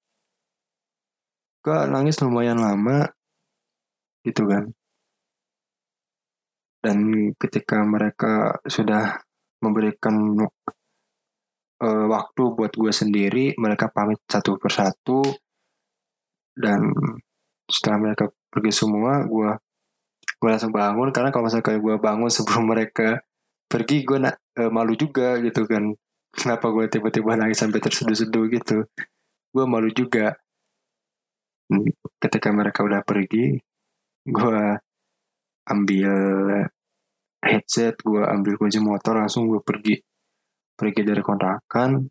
Speaker 1: Gue nangis lumayan lama gitu kan. Dan ketika mereka sudah memberikan uh, waktu buat gue sendiri mereka pamit satu persatu. Dan setelah mereka pergi semua gue gue langsung bangun. Karena kalau misalnya gue bangun sebelum mereka pergi gue nak uh, malu juga gitu kan kenapa gue tiba-tiba nangis sampai terseduh-seduh gitu? Gue malu juga. Ketika mereka udah pergi gue ambil headset gue ambil kunci motor langsung gue pergi. Pergi dari kontrakan.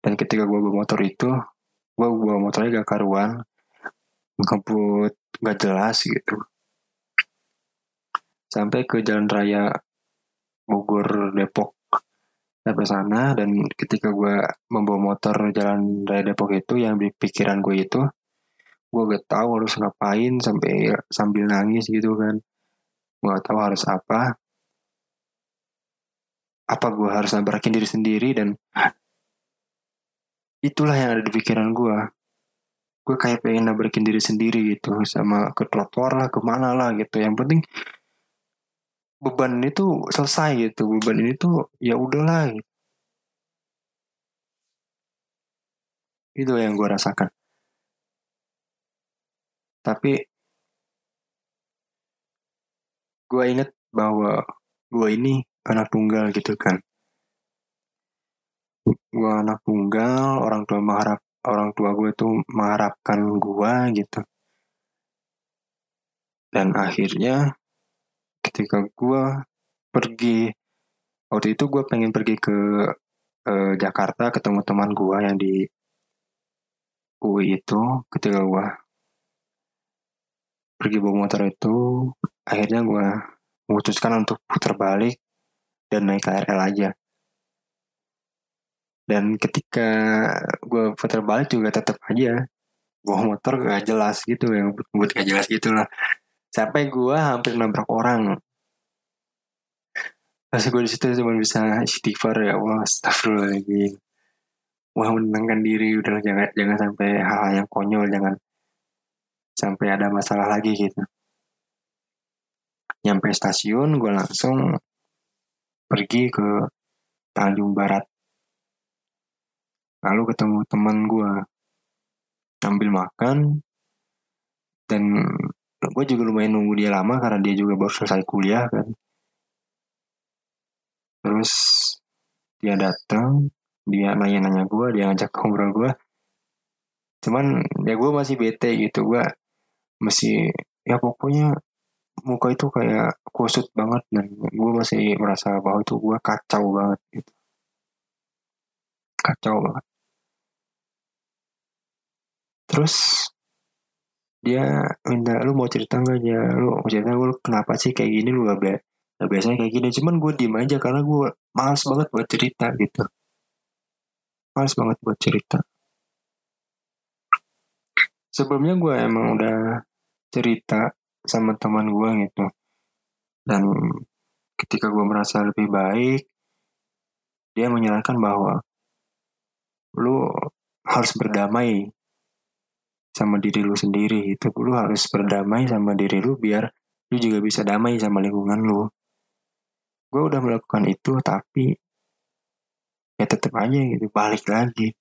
Speaker 1: Dan ketika gue bawa motor itu gue bawa motornya gak karuan. Ngebut gak jelas gitu. Sampai ke jalan raya Bogor Depok sampai sana dan ketika gue membawa motor jalan raya Depok itu yang di pikiran gue itu gue gak tahu harus ngapain sampai sambil nangis gitu kan. Gue gak tahu harus apa. Apa gue harus nabrakin diri sendiri dan itulah yang ada di pikiran gue gue kayak pengen nabrakin diri sendiri gitu sama ke trotoar lah ke mana lah gitu. Yang penting beban itu selesai gitu. Beban ini tuh ya udahlah. Gitu. itu yang gue rasakan. Tapi gue inget bahwa gue ini anak tunggal gitu kan. Gue anak tunggal orang tua mengharap orang tua gue tuh mengharapkan gue gitu. Dan akhirnya ketika gue pergi waktu itu gue pengen pergi ke eh, Jakarta ketemu teman gue yang di UI itu ketika gue pergi bawa motor itu akhirnya gue memutuskan untuk putar balik dan naik KRL aja. Dan ketika gue putar balik juga tetap aja bawa motor gak jelas gitu yang buat gak jelas gitu lah sampai gue hampir nabrak orang. Pas gue di situ cuma bisa istighfar ya Allah astagfirullahaladzim. Wah menenangkan diri udah jangan jangan sampai hal-hal yang konyol jangan sampai ada masalah lagi gitu. Nyampe stasiun gue langsung pergi ke Tanjung Barat. Lalu ketemu teman gue ambil makan dan gue juga lumayan nunggu dia lama karena dia juga baru selesai kuliah kan. Terus dia datang dia nanya-nanya gue dia ngajak ngobrol gue cuman ya gue masih bete gitu gue masih ya pokoknya muka itu kayak kusut banget dan gue masih merasa bahwa itu gue kacau banget gitu. Kacau banget. Terus dia minta lu mau cerita nggak? Ya lu mau cerita lu kenapa sih kayak gini? Lu gak, gak biasanya kayak gini. Cuman gue diem aja karena gue males banget buat cerita gitu. Males banget buat cerita. Sebelumnya gue emang udah cerita sama teman gue gitu. Dan ketika gue merasa lebih baik dia menyarankan bahwa lu harus berdamai sama diri lu sendiri itu lu harus berdamai sama diri lu biar lu juga bisa damai sama lingkungan lu. Gue udah melakukan itu tapi ya tetap aja gitu balik lagi.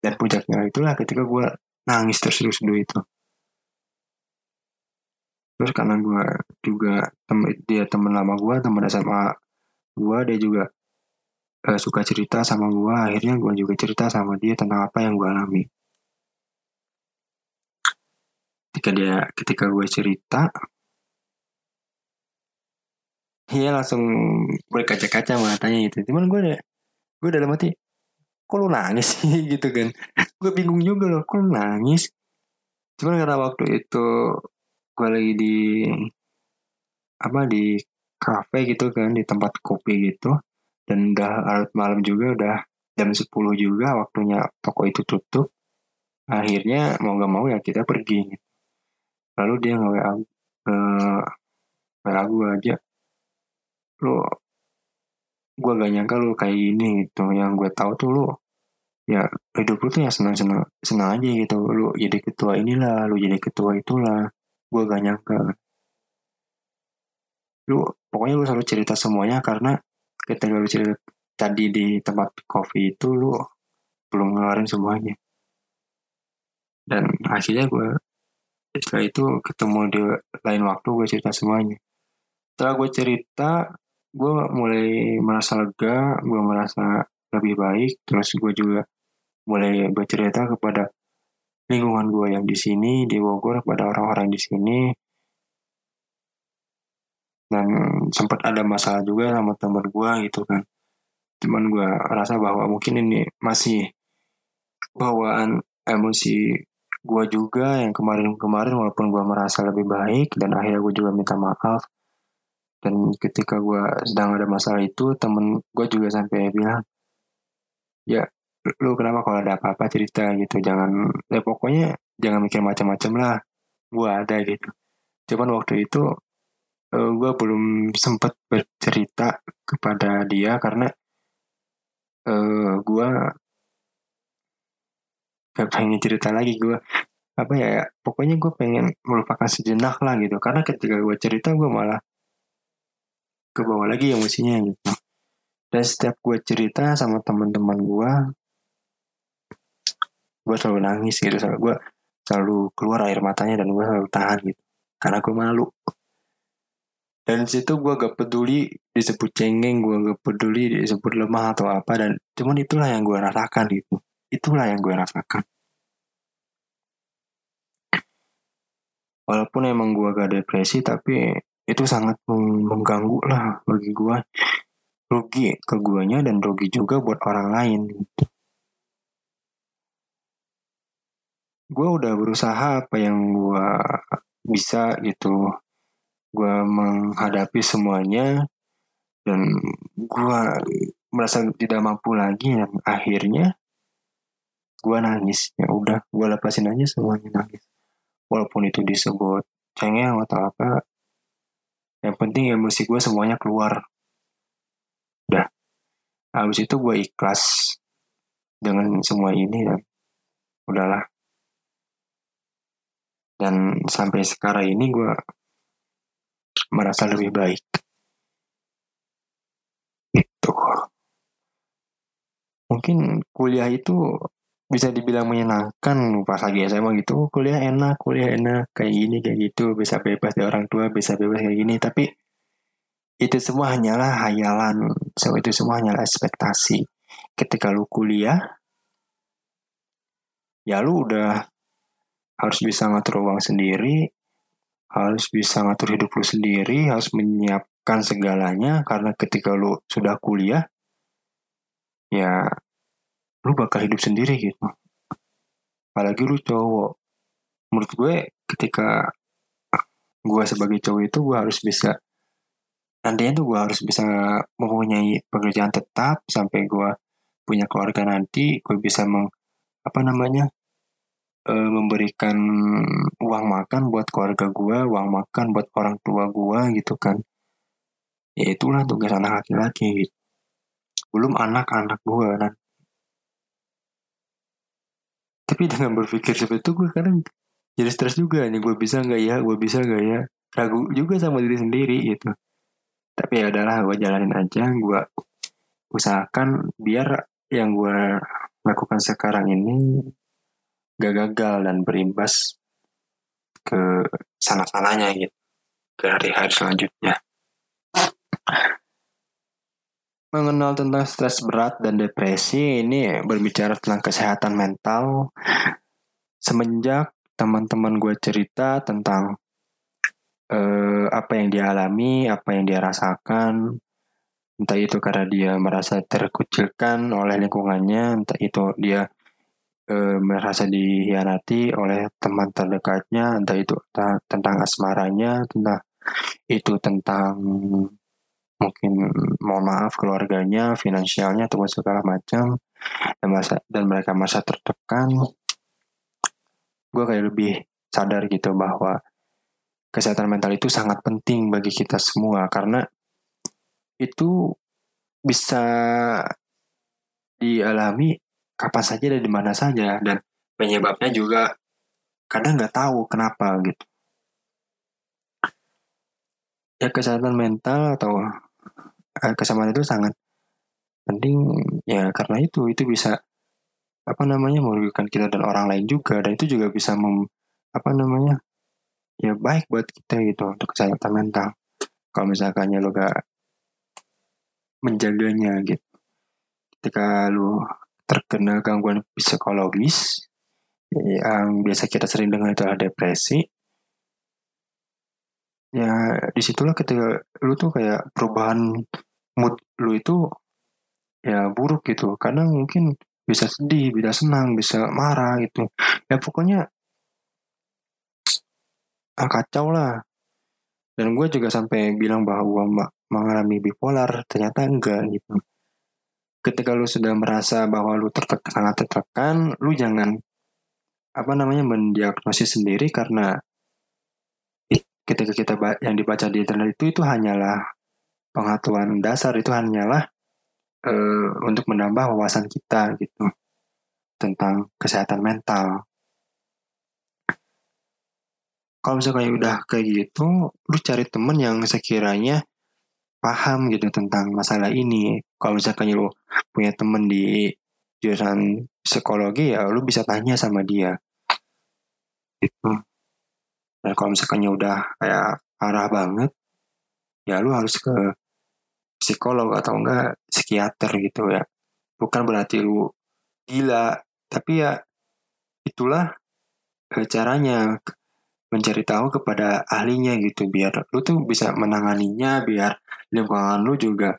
Speaker 1: Dan puncaknya itulah ketika gue nangis terus terus dulu itu. Terus karena gue juga tem dia temen lama gue temen SMA gue dia juga uh, suka cerita sama gue akhirnya gue juga cerita sama dia tentang apa yang gue alami ketika dia ketika gue cerita dia langsung berkaca-kaca matanya itu cuman gue deh gue dalam hati kok lu nangis sih? Gitu kan. Gue bingung juga loh kok lu nangis? Cuman karena waktu itu gue lagi di apa di kafe gitu kan di tempat kopi gitu dan udah larut malam juga udah jam 10 juga waktunya toko itu tutup akhirnya mau gak mau ya kita pergi gitu. Lalu dia nge WA WA gue aja. Lu gue gak nyangka lu kayak gini gitu. Yang gue tahu tuh lu ya hidup lu tuh ya senang senang senang aja gitu. Lu jadi ketua inilah lu jadi ketua itulah. Gue gak nyangka. Lu pokoknya lu selalu cerita semuanya karena ketika lu cerita tadi di tempat kopi itu lu belum ngeluarin semuanya. Dan akhirnya gue setelah itu ketemu di lain waktu gue cerita semuanya. Setelah gue cerita gue mulai merasa lega gue merasa lebih baik. Terus gue juga mulai bercerita kepada lingkungan gue yang di sini di Bogor kepada orang-orang di sini. Dan sempat ada masalah juga sama teman gue gitu kan. Cuman gue rasa bahwa mungkin ini masih bawaan emosi gue juga yang kemarin-kemarin walaupun gue merasa lebih baik dan akhirnya gue juga minta maaf. Dan ketika gue sedang ada masalah itu temen gue juga sampai bilang ya lu kenapa kalau ada apa-apa cerita gitu jangan ya pokoknya jangan mikir macam-macam lah gue ada gitu. Cuman waktu itu uh, eh, gue belum sempat bercerita kepada dia karena uh, eh, gue gak pengen cerita lagi gue apa ya pokoknya gue pengen melupakan sejenak lah gitu. Karena ketika gue cerita gue malah ke bawah lagi emosinya gitu. Dan setiap gue cerita sama teman-teman gue gue selalu nangis gitu. Selalu gue selalu keluar air matanya dan gue selalu tahan gitu. Karena gue malu. Dan situ gue gak peduli disebut cengeng gue gak peduli disebut lemah atau apa. Dan cuman itulah yang gue rasakan gitu itulah yang gue rasakan. Walaupun emang gue gak depresi tapi itu sangat mengganggu lah bagi gue rugi ke guanya dan rugi juga buat orang lain. Gue udah berusaha apa yang gue bisa gitu. Gue menghadapi semuanya dan gue merasa tidak mampu lagi dan akhirnya gue nangis. Ya udah gue lepasin aja semuanya nangis. Walaupun itu disebut cengeng atau apa yang penting emosi gue semuanya keluar. Udah habis itu gue ikhlas dengan semua ini dan udahlah. Dan sampai sekarang ini gue merasa lebih baik. Itu. Mungkin kuliah itu bisa dibilang menyenangkan pas lagi SMA gitu. Kuliah enak kuliah enak kayak gini kayak gitu. Bisa bebas dari orang tua bisa bebas kayak gini. Tapi itu semua hanyalah hayalan. So itu semua hanyalah ekspektasi. Ketika lu kuliah ya lu udah harus bisa ngatur uang sendiri harus bisa ngatur hidup lu sendiri, harus menyiapkan segalanya. Karena ketika lu sudah kuliah ya lu bakal hidup sendiri gitu. Apalagi lu cowok. Menurut gue ketika gue sebagai cowok itu gue harus bisa nantinya tuh gue harus bisa mempunyai pekerjaan tetap sampai gue punya keluarga nanti gue bisa meng apa namanya e, memberikan uang makan buat keluarga gue, uang makan buat orang tua gue gitu kan. Ya itulah tugas anak laki-laki gitu. Belum anak-anak gue kan. Tapi dengan berpikir seperti itu gue kadang jadi stres juga nih gue bisa nggak ya, gue bisa nggak ya. Ragu juga sama diri sendiri gitu. Tapi ya udahlah gue jalanin aja, gue usahakan biar yang gue lakukan sekarang ini gak gagal dan berimbas ke sana-sananya gitu ke hari-hari selanjutnya mengenal tentang stres berat dan depresi ini berbicara tentang kesehatan mental. Semenjak teman-teman gue cerita tentang eh, apa yang dia alami, apa yang dia rasakan, entah itu karena dia merasa terkucilkan oleh lingkungannya, entah itu dia e, merasa dihianati oleh teman terdekatnya, entah itu tentang asmaranya, entah itu tentang mungkin mohon maaf keluarganya, finansialnya atau segala macam. Dan masa dan mereka masa tertekan, gue kayak lebih sadar gitu bahwa kesehatan mental itu sangat penting bagi kita semua. Karena itu bisa dialami kapan saja dan di mana saja. Dan penyebabnya juga kadang nggak tahu kenapa gitu. Ya kesehatan mental atau kesamaan itu sangat penting. Ya karena itu itu bisa apa namanya merugikan kita dan orang lain juga. Dan itu juga bisa mem, apa namanya ya baik buat kita gitu untuk kesehatan mental. Kalau misalkan lo gak menjaganya gitu. Ketika lu terkena gangguan psikologis yang biasa kita sering dengar itu adalah depresi ya di situlah ketika lu tuh kayak perubahan mood lu itu ya buruk gitu. Karena mungkin bisa sedih bisa senang bisa marah gitu. Ya pokoknya ah, kacau lah. Dan gue juga sampai bilang bahwa mengalami bipolar ternyata enggak gitu. Ketika lu sudah merasa bahwa lu tertekan sangat tertekan lu jangan apa namanya mendiagnosis sendiri karena ketika kita yang dibaca di internet itu itu hanyalah pengetahuan dasar itu hanyalah uh, untuk menambah wawasan kita gitu tentang kesehatan mental. Kalau misalnya udah kayak gitu, lu cari temen yang sekiranya paham gitu tentang masalah ini. Kalau misalkan lu punya temen di jurusan psikologi ya lu bisa tanya sama dia. Gitu. Dan kalau misalkan udah kayak parah banget, ya lu harus ke psikolog atau enggak psikiater gitu ya. Bukan berarti lu gila, tapi ya itulah eh, caranya mencari tahu kepada ahlinya gitu biar lu tuh bisa menanganinya biar lingkungan lu juga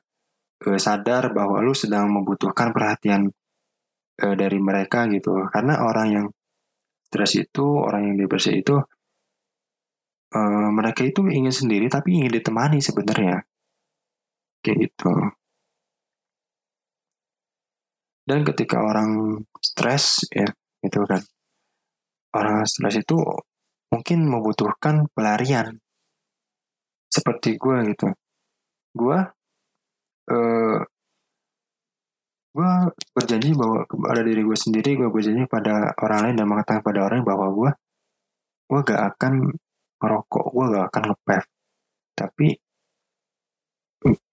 Speaker 1: eh, sadar bahwa lu sedang membutuhkan perhatian eh, dari mereka gitu karena orang yang stres itu orang yang depresi itu uh, mereka itu ingin sendiri tapi ingin ditemani sebenarnya. Kayak gitu. Dan ketika orang stres ya gitu kan. Orang stres itu mungkin membutuhkan pelarian. Seperti gue gitu. Gue uh, gue berjanji bahwa ada diri gue sendiri gue berjanji pada orang lain dan mengatakan pada orang bahwa gue gue gak akan ngerokok gue gak akan ngepep tapi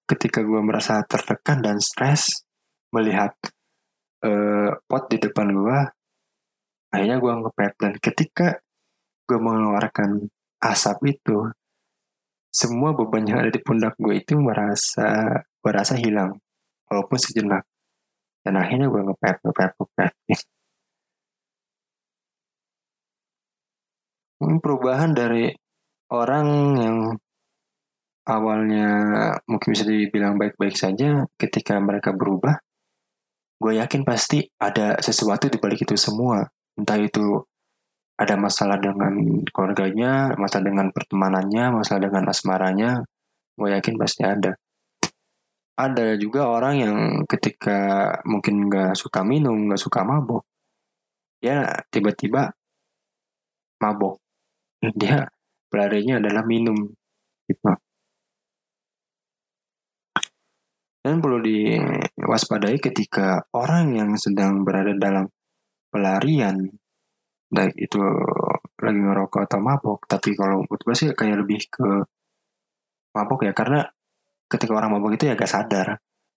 Speaker 1: ketika gue merasa tertekan dan stres melihat uh, pot di depan gue akhirnya gue ngepep dan ketika gue mengeluarkan asap itu semua beban yang ada di pundak gue itu merasa merasa hilang walaupun sejenak. Dan akhirnya gue ngepep ngepep ngepep perubahan dari orang yang awalnya mungkin bisa dibilang baik-baik saja ketika mereka berubah gue yakin pasti ada sesuatu di balik itu semua. Entah itu ada masalah dengan keluarganya masalah dengan pertemanannya masalah dengan asmaranya gue yakin pasti ada. Ada juga orang yang ketika mungkin nggak suka minum nggak suka mabok ya tiba-tiba mabok dia pelarinya adalah minum. Gitu. Dan perlu diwaspadai ketika orang yang sedang berada dalam pelarian baik itu lagi ngerokok atau mabok tapi kalau menurut gue sih kayak lebih ke mabok ya karena ketika orang mabok itu ya gak sadar.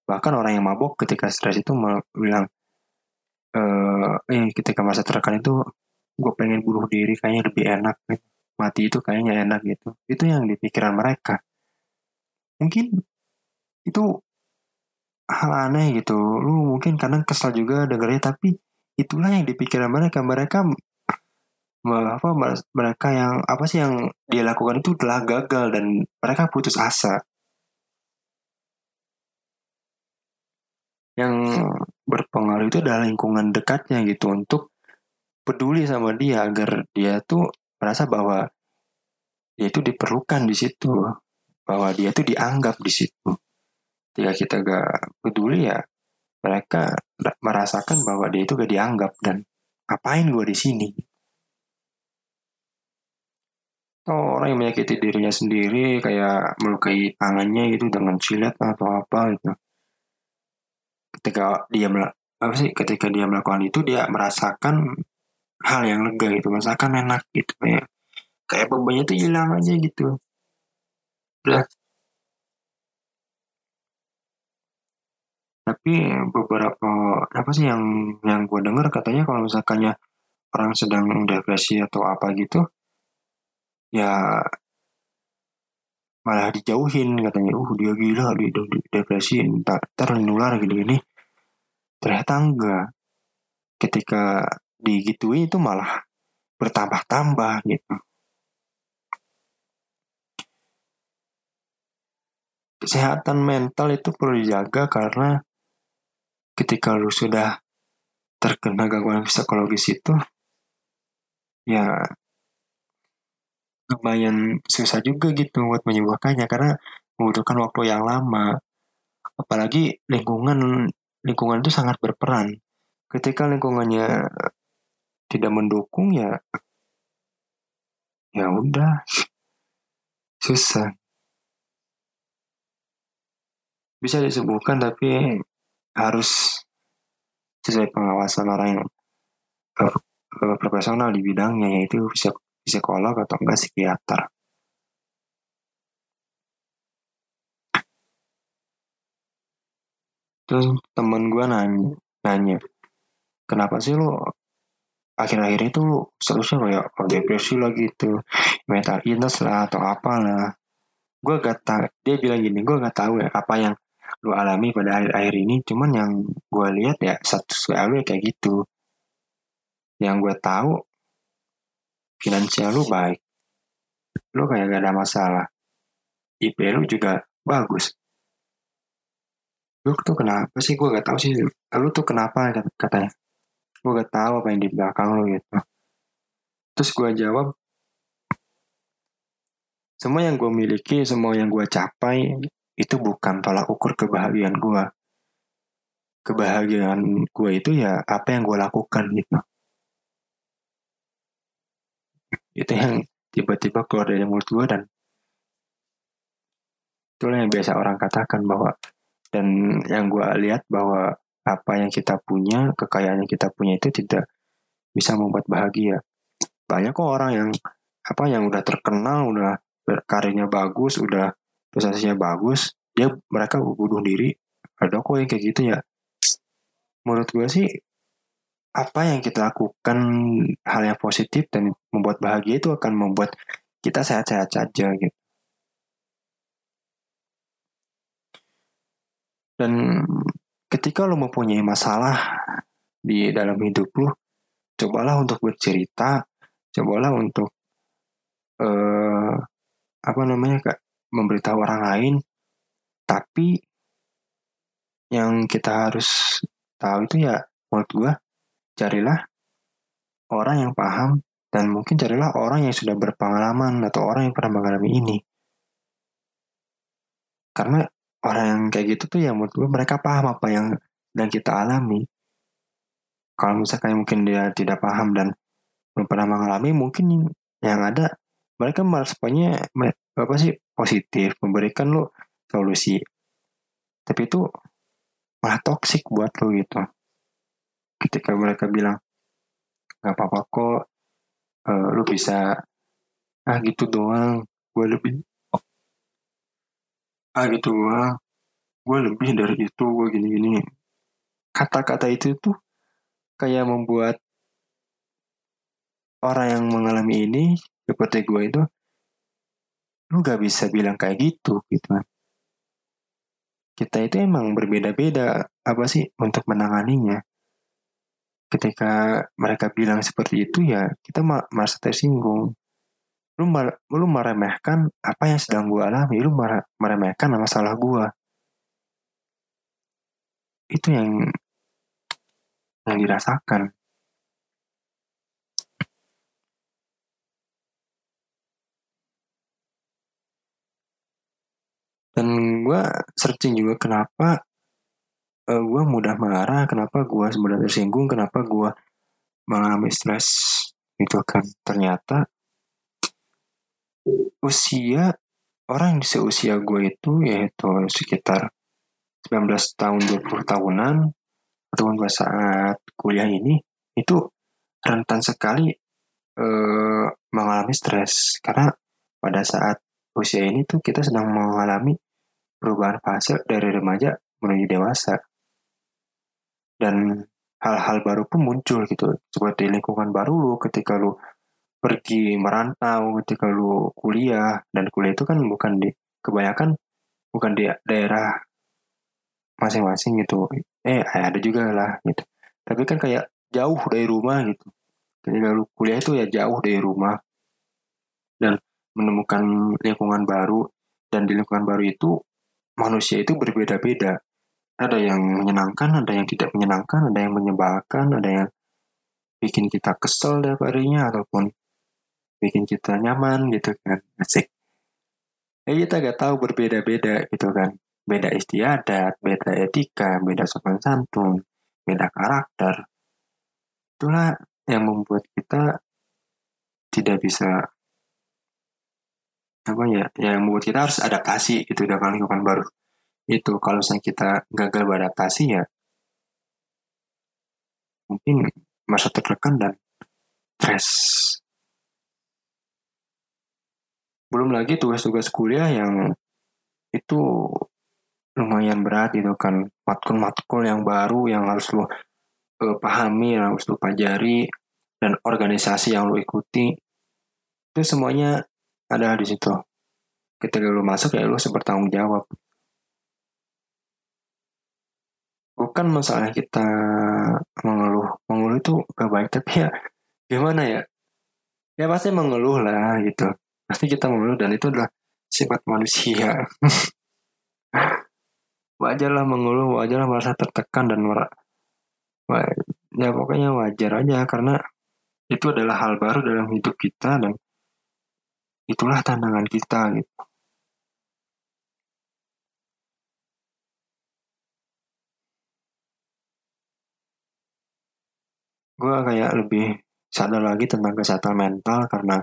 Speaker 1: Bahkan orang yang mabok ketika stres itu bilang eh, eh ketika masa tertekan itu gue pengen bunuh diri kayaknya lebih enak gitu. Mati itu kayaknya enak gitu. Itu yang di pikiran mereka. Mungkin itu hal aneh gitu. Lu mungkin kadang kesal juga dengarnya tapi itulah yang di pikiran mereka. Mereka apa mereka yang apa sih yang dia lakukan itu telah gagal dan mereka putus asa. Yang berpengaruh itu adalah lingkungan dekatnya gitu untuk peduli sama dia agar dia tuh merasa bahwa dia itu diperlukan di situ bahwa dia tuh dianggap di situ. Ketika kita gak peduli ya mereka merasakan bahwa dia itu gak dianggap dan ngapain gue di sini? Oh, orang yang menyakiti dirinya sendiri kayak melukai tangannya gitu dengan silet atau apa gitu. Ketika dia apa sih ketika dia melakukan itu dia merasakan hal yang lega gitu merasakan enak gitu kayak kayak bebannya tuh hilang aja gitu. Udah. Tapi beberapa apa sih yang yang gue dengar katanya kalau misalkannya orang sedang depresi atau apa gitu ya malah dijauhin katanya. Uh dia gila dia, dia depresi ntar, ntar nular gitu gini ternyata enggak. Ketika digituin itu malah bertambah-tambah gitu kesehatan mental itu perlu dijaga karena ketika lu sudah terkena gangguan psikologis itu ya lumayan susah juga gitu buat menyembuhkannya karena membutuhkan waktu yang lama. Apalagi lingkungan lingkungan itu sangat berperan. Ketika lingkungannya tidak mendukung ya ya udah susah. Bisa disembuhkan tapi harus sesuai pengawasan orang yang profesional di bidangnya yaitu bisa psikolog atau enggak psikiater. Terus temen gue nanya, nanya, kenapa sih lo akhir-akhir itu seterusnya kayak oh, depresi lah gitu, mental illness lah atau apalah. Gue gak tau, dia bilang gini, gue gak tahu ya apa yang lo alami pada akhir-akhir ini, cuman yang gue lihat ya satu WA kayak gitu. Yang gue tahu finansial lu baik. Lu kayak gak ada masalah. IP lu juga bagus. Lu tuh kenapa sih? Gue gak tahu sih. Lu tuh kenapa katanya. Gue gak tahu apa yang di belakang lu gitu. Terus gue jawab. Semua yang gue miliki, semua yang gue capai, itu bukan tolak ukur kebahagiaan gue. Kebahagiaan gue itu ya apa yang gue lakukan gitu itu yang tiba-tiba keluar dari mulut gue dan itulah yang biasa orang katakan bahwa dan yang gue lihat bahwa apa yang kita punya kekayaan yang kita punya itu tidak bisa membuat bahagia. Banyak kok orang yang apa yang udah terkenal udah karirnya bagus udah prestasinya bagus dia mereka bunuh diri. Ada kok yang kayak gitu ya. Menurut gue sih apa yang kita lakukan hal yang positif dan membuat bahagia itu akan membuat kita sehat-sehat saja gitu. Dan ketika lo mempunyai masalah di dalam hidup lo, cobalah untuk bercerita, cobalah untuk uh, apa namanya kak memberitahu orang lain, tapi yang kita harus tahu itu ya menurut gue carilah orang yang paham dan mungkin carilah orang yang sudah berpengalaman atau orang yang pernah mengalami ini. Karena orang yang kayak gitu tuh ya menurut gue mereka paham apa yang dan kita alami. Kalau misalkan mungkin dia tidak paham dan belum pernah mengalami, mungkin yang ada mereka meresponnya apa sih positif, memberikan lo solusi. Tapi itu malah toksik buat lo gitu ketika mereka bilang nggak apa-apa kok uh, lu bisa ah gitu doang gue lebih ah gitu doang gue lebih dari itu gue gini-gini. Kata-kata itu tuh kayak membuat orang yang mengalami ini seperti gue itu lu gak bisa bilang kayak gitu gitu kan. Kita itu emang berbeda-beda apa sih untuk menanganinya. Ketika mereka bilang seperti itu ya kita merasa tersinggung lu lu meremehkan apa yang sedang gue alami. Lu meremehkan masalah gue itu yang yang dirasakan. Dan gue searching juga kenapa uh, gue mudah marah kenapa gue mudah tersinggung kenapa gue mengalami stres itu kan. Ternyata usia orang di seusia gue itu yaitu sekitar 19 tahun 20 tahunan ataupun pada saat kuliah ini itu rentan sekali eh, mengalami stres. Karena pada saat usia ini tuh kita sedang mengalami perubahan fase dari remaja menuju dewasa. Dan hal-hal baru pun muncul gitu seperti lingkungan baru lu ketika lu pergi merantau ketika lu kuliah. Dan kuliah itu kan bukan di kebanyakan bukan di daerah masing-masing gitu. Eh ada juga lah gitu. Tapi kan kayak jauh dari rumah gitu. Ketika lu kuliah itu ya jauh dari rumah. Dan menemukan lingkungan baru. Dan di lingkungan baru itu manusia itu berbeda-beda. Ada yang menyenangkan ada yang tidak menyenangkan ada yang menyebalkan ada yang bikin kita kesel daripadanya ataupun bikin kita nyaman gitu kan. Asik. Ya kita gak tahu berbeda-beda gitu kan. Beda istiadat beda etika beda sopan santun beda karakter. Itulah yang membuat kita tidak bisa apa ya yang membuat kita harus adaptasi itu dengan lingkungan baru. Itu kalau misalnya kita gagal beradaptasi ya mungkin masa tertekan dan stres belum lagi tugas-tugas kuliah yang itu lumayan berat gitu kan. Matkul-matkul yang baru yang harus lo uh, pahami yang harus lo pelajari dan organisasi yang lo ikuti itu semuanya ada di situ. Ketika lo masuk ya lo bertanggung jawab. Bukan masalah kita mengeluh. Mengeluh itu gak baik tapi ya gimana ya? Ya pasti mengeluh lah gitu pasti kita mengeluh dan itu adalah sifat manusia. Wajarlah mengeluh wajarlah merasa tertekan dan mer ya pokoknya wajar aja karena itu adalah hal baru dalam hidup kita dan itulah tantangan kita gitu. Gue kayak lebih sadar lagi tentang kesehatan mental karena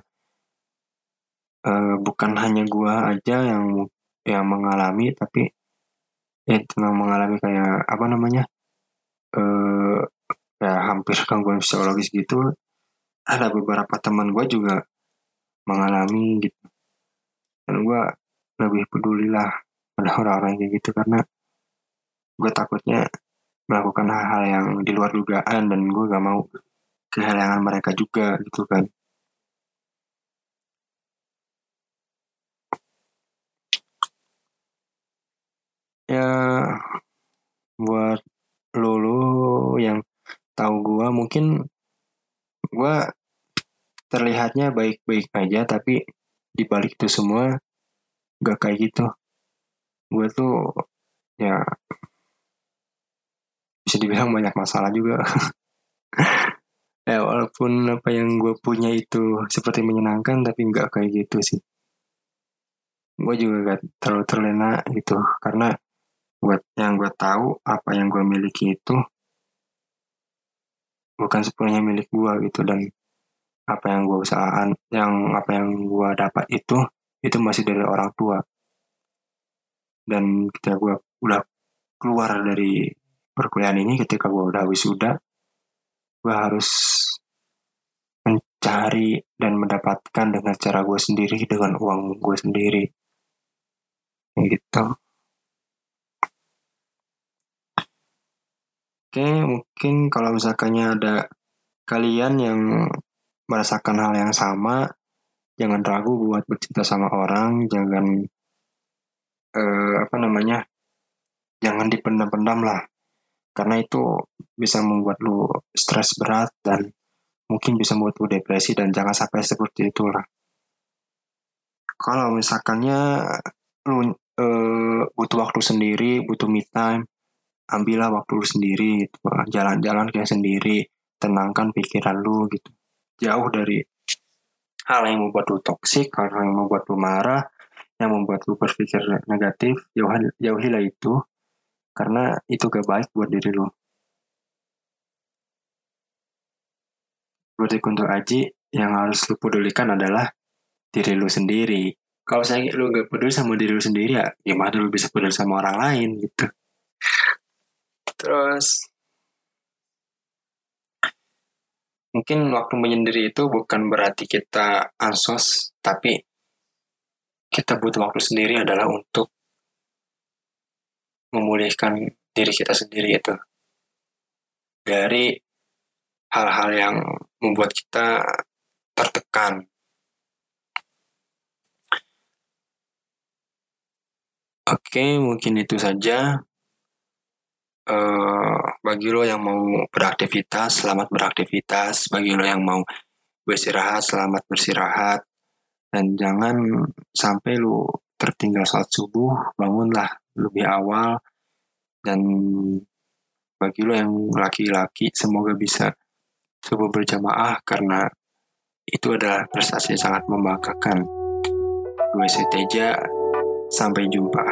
Speaker 1: uh, bukan hanya gua aja yang yang mengalami tapi ya tentang mengalami kayak apa namanya uh, ya hampir gangguan psikologis gitu. Ada beberapa teman gue juga mengalami gitu. Dan gue lebih peduli lah pada orang-orang kayak gitu karena gue takutnya melakukan hal-hal yang di luar dugaan dan gue gak mau kehilangan mereka juga gitu kan ya buat lo yang tahu gue mungkin gue terlihatnya baik-baik aja tapi di balik itu semua gak kayak gitu. Gue tuh ya bisa dibilang banyak masalah juga. Ya walaupun apa yang gue punya itu seperti menyenangkan tapi nggak kayak gitu sih. Gue juga gak terlalu terlena gitu karena buat yang gue tahu apa yang gue miliki itu bukan sepenuhnya milik gue gitu. Dan apa yang gue usahakan yang apa yang gue dapat itu itu masih dari orang tua. Dan ketika gue udah keluar dari perkuliahan ini ketika gue udah wisuda gue harus mencari dan mendapatkan dengan cara gue sendiri dengan uang gue sendiri. Gitu Oke, mungkin kalau misalkannya ada kalian yang merasakan hal yang sama, jangan ragu buat bercinta sama orang, jangan eh, apa namanya, jangan dipendam-pendam lah, karena itu bisa membuat lu stres berat dan mungkin bisa membuat lu depresi dan jangan sampai seperti itulah. Kalau misalkannya lu eh, butuh waktu sendiri, butuh me time, ambillah waktu lu sendiri gitu jalan-jalan kayak sendiri tenangkan pikiran lu gitu jauh dari hal yang membuat lu toksik hal yang membuat lu marah yang membuat lu berpikir negatif, jauhi, jauhilah itu karena itu gak baik buat diri lu. Berarti untuk Aji, yang harus lu pedulikan adalah diri lu sendiri. Kalau saya lu gak peduli sama diri lu sendiri ya, gimana lu bisa peduli sama orang lain gitu. Terus mungkin waktu menyendiri itu bukan berarti kita ansos, tapi kita butuh waktu sendiri adalah untuk memulihkan diri kita sendiri itu dari hal-hal yang membuat kita tertekan. Oke, mungkin itu saja. Uh, bagi lo yang mau beraktivitas, selamat beraktivitas. Bagi lo yang mau beristirahat, selamat beristirahat dan jangan sampai lu tertinggal saat subuh bangunlah lebih awal dan bagi lo yang laki-laki semoga bisa subuh berjamaah karena itu adalah prestasi yang sangat membanggakan. Gue Seteja, sampai jumpa.